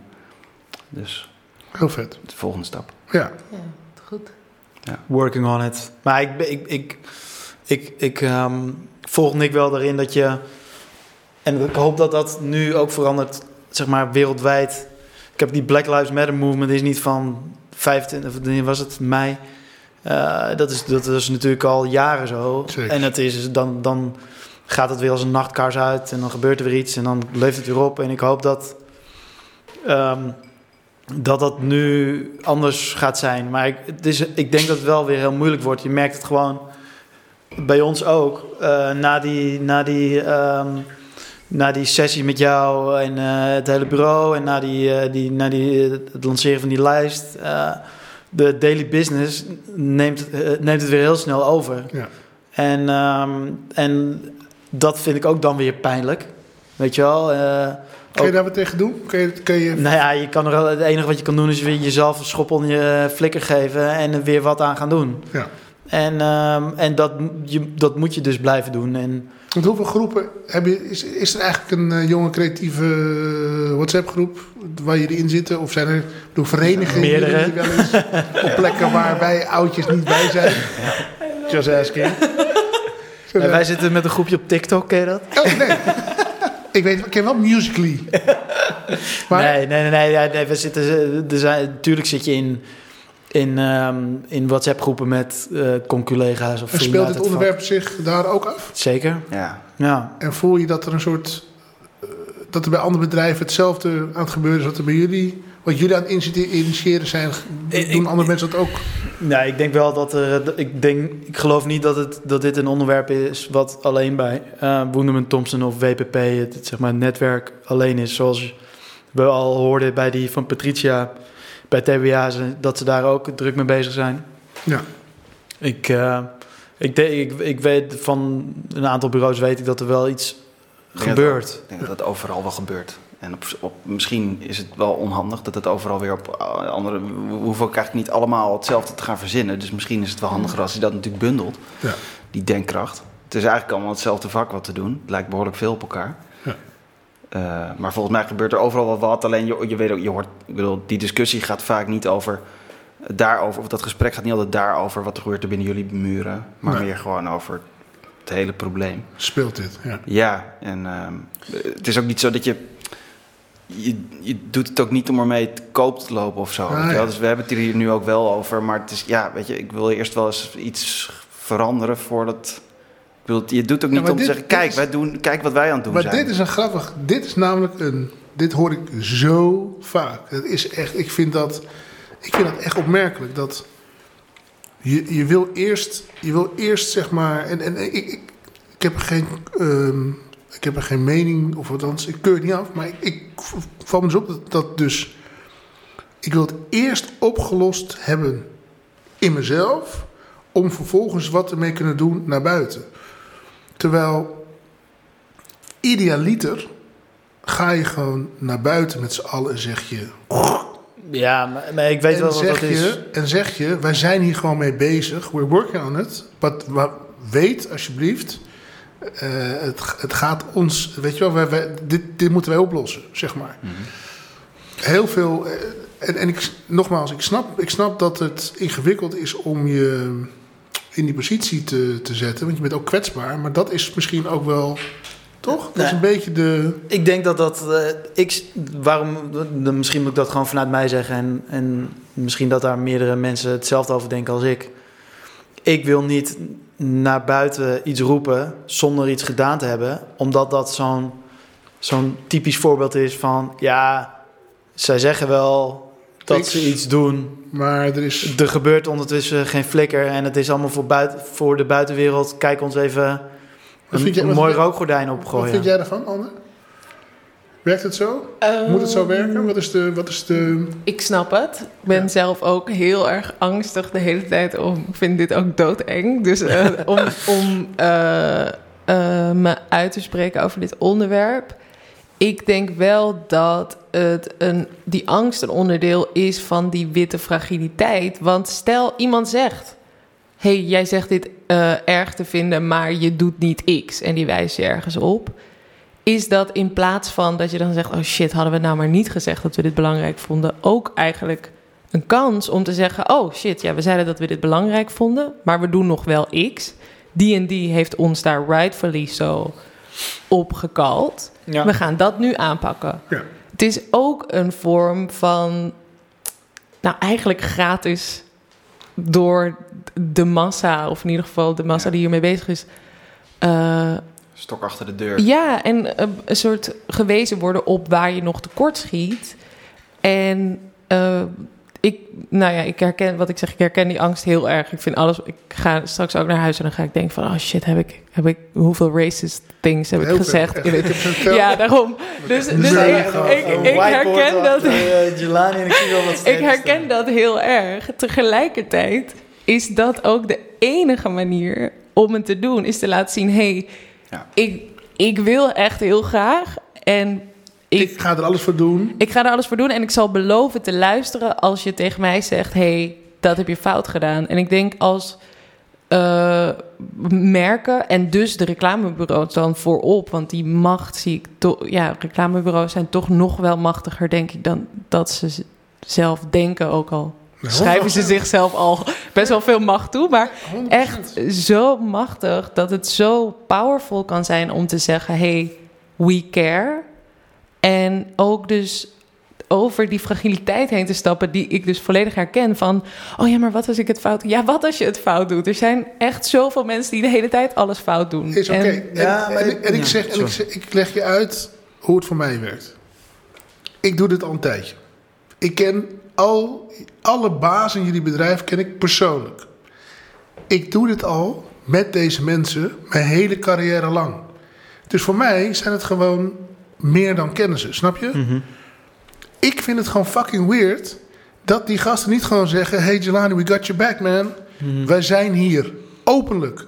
Dus Heel vet. de volgende stap. Ja. Ja, goed. Working on it. Maar ik, ik, ik, ik, ik ehm, volg Nick wel daarin dat je... En ik hoop dat dat nu ook verandert, zeg maar, wereldwijd. Ik heb die Black Lives Matter movement is niet van 25, of was het, mei. Eh, dat, is, dat is natuurlijk al jaren zo. Zeker. En het is, dan, dan gaat het weer als een nachtkaars uit en dan gebeurt er weer iets en dan leeft het weer op. En ik hoop dat... ehm, dat dat nu anders gaat zijn. Maar ik, het is, ik denk dat het wel weer heel moeilijk wordt. Je merkt het gewoon bij ons ook. eh, na, die, na, die, ehm, na die sessie met jou en eh, het hele bureau... en na, die, die, na die, het lanceren van die lijst... de daily business neemt, eh, neemt het weer heel snel over. Ja. En, ehm, en dat vind ik ook dan weer pijnlijk. Weet je wel? eh, Kun je daar wat tegen doen? Kun je, kun je, nou ja, je kan er, wel- het enige wat je kan doen is weer jezelf een schop onder je flikker geven en er weer wat aan gaan doen. Ja. En, ehm, en dat, je, dat moet je dus blijven doen. En Want hoeveel groepen heb je? Is, is er eigenlijk een eh, jonge creatieve eh, WhatsApp-groep waar jullie in zitten? Of zijn er bedoel, verenigingen Meerdere. die wel eens op plekken waar wij oudjes niet bij zijn? Just asking. en wij zitten met een groepje op TikTok, ken je dat? Oh, nee. ik weet, ik ken wel Musically. Maar Nee, nee, nee, nee, we zitten, er zijn, natuurlijk zit je in, in, ehm, in WhatsApp-groepen met eh conculega's of en vrienden speelt het vak. onderwerp zich daar ook af? Zeker, Ja. ja. En voel je dat er een soort. eh, dat er bij andere bedrijven hetzelfde aan het gebeuren is wat er bij jullie. Wat jullie aan het initi- initiëren zijn, doen ik- andere mensen dat ook? Ja, ik denk wel dat er. Ik, denk, ik geloof niet dat, het, dat dit een onderwerp is wat alleen bij Woenderman Thompson of WPP, het, het, zeg maar, het netwerk alleen is. Zoals we al hoorden bij die van Patricia bij TBA, dat ze daar ook druk mee bezig zijn. Ja. Ik, eh, ik, de- ik, ik weet van een aantal bureaus weet ik dat er wel iets denk dat gebeurt. Ik denk dat dat overal wel gebeurt. En op, op, misschien is het wel onhandig dat het overal weer op eh, andere... We hoeven ook eigenlijk niet allemaal hetzelfde te gaan verzinnen. Dus misschien is het wel handiger als je dat natuurlijk bundelt. Ja. Die denkkracht. Het is eigenlijk allemaal hetzelfde vak wat te doen. Het lijkt behoorlijk veel op elkaar. Eh, maar volgens mij gebeurt er overal wel wat. Alleen je, je weet ook, je hoort... Ik bedoel, die discussie gaat vaak niet over... Daarover, of dat gesprek gaat niet altijd daarover wat er gebeurt er binnen jullie muren. Maar Nee. meer gewoon over het hele probleem. Speelt dit? Ja. Ja, en ehm, het is ook niet zo dat je, je... Je doet het ook niet om ermee te koop te lopen of zo. Ah, weet je wel. ja. Dus we hebben het hier nu ook wel over. Maar het is, ja, weet je, ik wil eerst wel eens iets veranderen voordat... Bedoel, je doet ook niet maar om te zeggen, kijk, is- wij doen, kijk wat wij aan het doen Maar zijn. dit is een grappig. Dit is namelijk een. Dit hoor ik zo vaak. Het is echt. Ik vind dat. Ik vind dat echt opmerkelijk. Dat. Je, je wil eerst. Je wil eerst zeg maar. En, en ik, ik, ik heb er geen. ehm, ik heb er geen mening. Of althans, ik keur het niet af. Maar ik, ik val me dus op dat, dat dus. Ik wil het eerst opgelost hebben in mezelf. Om vervolgens wat ermee kunnen doen naar buiten. Terwijl idealiter ga je gewoon naar buiten met z'n allen en zeg je. Ja, maar, ik weet en, wel wat dat is. en zeg je, wij zijn hier gewoon mee bezig. We're working on it. But, maar weet alsjeblieft, eh, het, het gaat ons. Weet je wel, wij, wij- dit, dit moeten wij oplossen, zeg maar. Mhm. Heel veel. eh, En, en ik, nogmaals, ik snap, ik snap dat het ingewikkeld is om je in die positie te, te zetten. Want je bent ook kwetsbaar. Maar dat is misschien ook wel. Toch? Dat is een beetje de. Ik denk dat dat. eh, ik, waarom, misschien moet ik dat gewoon vanuit mij zeggen. En, en misschien dat daar meerdere mensen hetzelfde over denken als ik. Ik wil niet naar buiten iets roepen zonder iets gedaan te hebben. Omdat dat zo'n zo'n typisch voorbeeld is van. Ja, zij zeggen wel dat ze iets doen. Maar er is. Er gebeurt ondertussen geen flikker. En het is allemaal voor, buiten, voor de buitenwereld. Kijk ons even Wat een, jij- een wat mooi vind- rookgordijn Wat opgooien. vind jij daarvan, Anne? Werkt het zo? Moet het zo werken? Wat is de. Wat is de Ik snap het. Ik ben Ja. zelf ook heel erg angstig de hele tijd. Om, ik vind dit ook doodeng. Dus eh, om, om eh, eh, me uit te spreken over dit onderwerp. Ik denk wel dat het een, die angst een onderdeel is van die witte fragiliteit. Want stel iemand zegt... hey, jij zegt dit eh, erg te vinden, maar je doet niet X. En die wijst je ergens op is dat in plaats van dat je dan zegt: Oh shit, hadden we nou maar niet gezegd dat we dit belangrijk vonden, ook eigenlijk een kans om te zeggen: Oh shit, ja, we zeiden dat we dit belangrijk vonden, maar we doen nog wel X. Die en die heeft ons daar rightfully zo op gekald. Ja. We gaan dat nu aanpakken. Ja. Het is ook een vorm van, nou eigenlijk gratis door de massa, of in ieder geval de massa Ja. die hiermee bezig is. eh, Stok achter de deur. ja, en eh, een soort gewezen worden op waar je nog tekort schiet. En eh, ik, nou ja, ik herken wat ik zeg, ik herken die angst heel erg. Ik vind alles, ik ga straks ook naar huis en dan ga ik denken van, oh shit, heb ik, heb ik hoeveel racist things heb ik Heel gezegd? in het- ja, daarom. Dus, dus ik, ik, herken dat. eh, ik zie wel wat Ik strepen herken dat heel erg. Tegelijkertijd is dat ook de enige manier om het te doen. Is te laten zien, hé, hey, Ja. ik, ik wil echt heel graag. En ik, Ik ga er alles voor doen. ik ga er alles voor doen. En ik zal beloven te luisteren als je tegen mij zegt... hé, hey, dat heb je fout gedaan. En ik denk als eh, merken en dus de reclamebureaus dan voorop... want die macht zie ik toch... ja, reclamebureaus zijn toch nog wel machtiger, denk ik... dan dat ze zelf denken ook al. Nou, Schrijven ze 100%. zichzelf al best wel veel macht toe. Maar 100%. echt zo machtig dat het zo powerful kan zijn om te zeggen: hey, we care. En ook dus over die fragiliteit heen te stappen, die ik dus volledig herken. Van, oh ja, maar wat als ik het fout doe? Ja, wat als je het fout doet? Er zijn echt zoveel mensen die de hele tijd alles fout doen. Is oké. En- En, Ja, en, maar- ik- en ik ja, zeg, en ik, zeg- ik leg je uit hoe het voor mij werkt. Ik doe dit al een tijdje. Ik ken al, alle bazen in jullie bedrijf ken ik persoonlijk. Ik doe dit al met deze mensen mijn hele carrière lang. Dus voor mij zijn het gewoon meer dan kennissen, snap je? Mhm. Ik vind het gewoon fucking weird dat die gasten niet gewoon zeggen: Hey Jelani, we got your back, man. Mhm. Wij zijn hier openlijk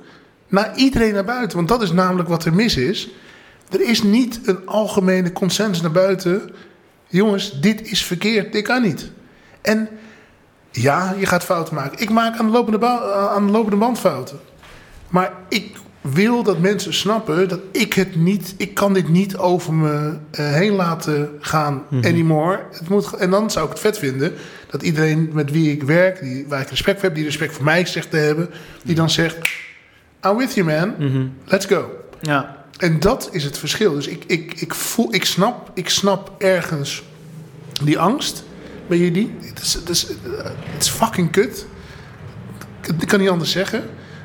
naar iedereen naar buiten. Want dat is namelijk wat er mis is. Er is niet een algemene consensus naar buiten. Jongens, dit is verkeerd, dit kan niet. En ja, je gaat fouten maken. Ik maak aan de lopende, aan de lopende band fouten. Maar ik wil dat mensen snappen dat ik het niet... Ik kan dit niet over me eh, heen laten gaan anymore. Het moet, en dan zou ik het vet vinden dat iedereen met wie ik werk... Die, waar ik respect voor heb, die respect voor mij zegt te hebben... die dan zegt, I'm with you man, Mhm. let's go. Ja. En dat is het verschil. Dus ik, ik, ik, voel, ik, snap, ik snap ergens die angst bij jullie. Het is, het is, eh, het is fucking kut. Ik kan niet anders zeggen.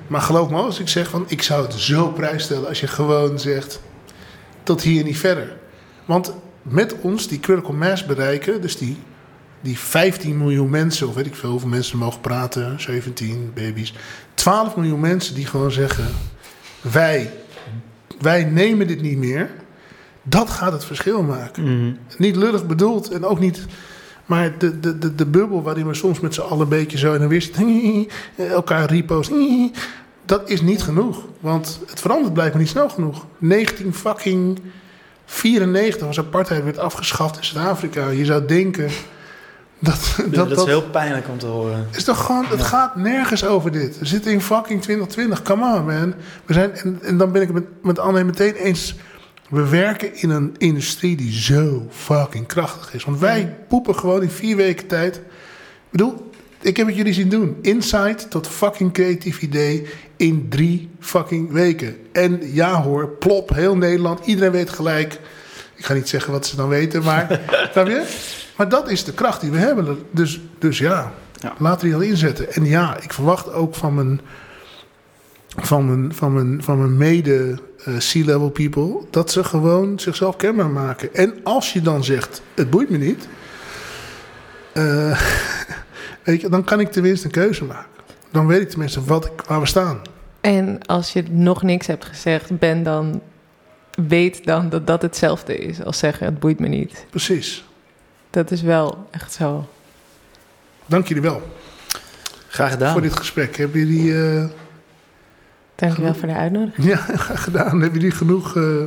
Maar geloof me als ik zeg van... ik zou het zo prijs stellen als je gewoon zegt... tot hier niet verder. Want met ons die critical mass bereiken... dus die, die 15 miljoen mensen... of weet ik veel hoeveel mensen mogen praten... 17 baby's... 12 miljoen mensen die gewoon zeggen... wij wij nemen dit niet meer. Dat gaat het verschil maken. Mhm. Niet lullig bedoeld en ook niet. Maar de, de, de, de bubbel waarin we soms met z'n allen een beetje zo en dan weer zitten, elkaar repost. Dat is niet genoeg. Want het verandert blijkbaar niet snel genoeg. 19 fucking 94 als apartheid werd afgeschaft in Zuid-Afrika. Je zou denken dat Dat, dat, is dat, heel pijnlijk om te horen. is toch gewoon, het gaat nergens over dit. We zitten in fucking 2020. Come on, man. We zijn, en, en dan ben ik het met, met Anne meteen eens. We werken in een industrie die zo fucking krachtig is. Want wij poepen gewoon in vier weken tijd. Ik bedoel, ik heb het jullie zien doen. Insight tot fucking creatief idee in drie fucking weken. En ja hoor, plop, heel Nederland. Iedereen weet gelijk. Ik ga niet zeggen wat ze dan weten, maar... snap je? Maar dat is de kracht die we hebben. Dus, dus ja, Ja. laten we die al inzetten. En ja, ik verwacht ook van mijn, van mijn, van mijn, van mijn mede eh, C-level people... dat ze gewoon zichzelf kenbaar maken. En als je dan zegt, het boeit me niet... eh, weet je, dan kan ik tenminste een keuze maken. Dan weet ik tenminste wat ik, waar we staan. En als je nog niks hebt gezegd, ben dan. Weet dan dat dat hetzelfde is als zeggen: het boeit me niet. Precies. Dat is wel echt zo. Dank jullie wel Graag gedaan. voor dit gesprek. Hebben jullie... eh, Dankjewel voor de uitnodiging. Ja, gedaan. Hebben jullie genoeg eh,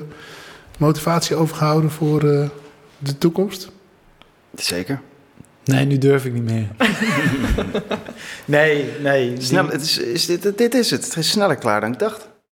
motivatie overgehouden voor eh, de toekomst? Zeker. Nee, nu durf ik niet meer. nee, nee. Snel, het is, is dit, dit is het. Het is sneller klaar dan ik dacht.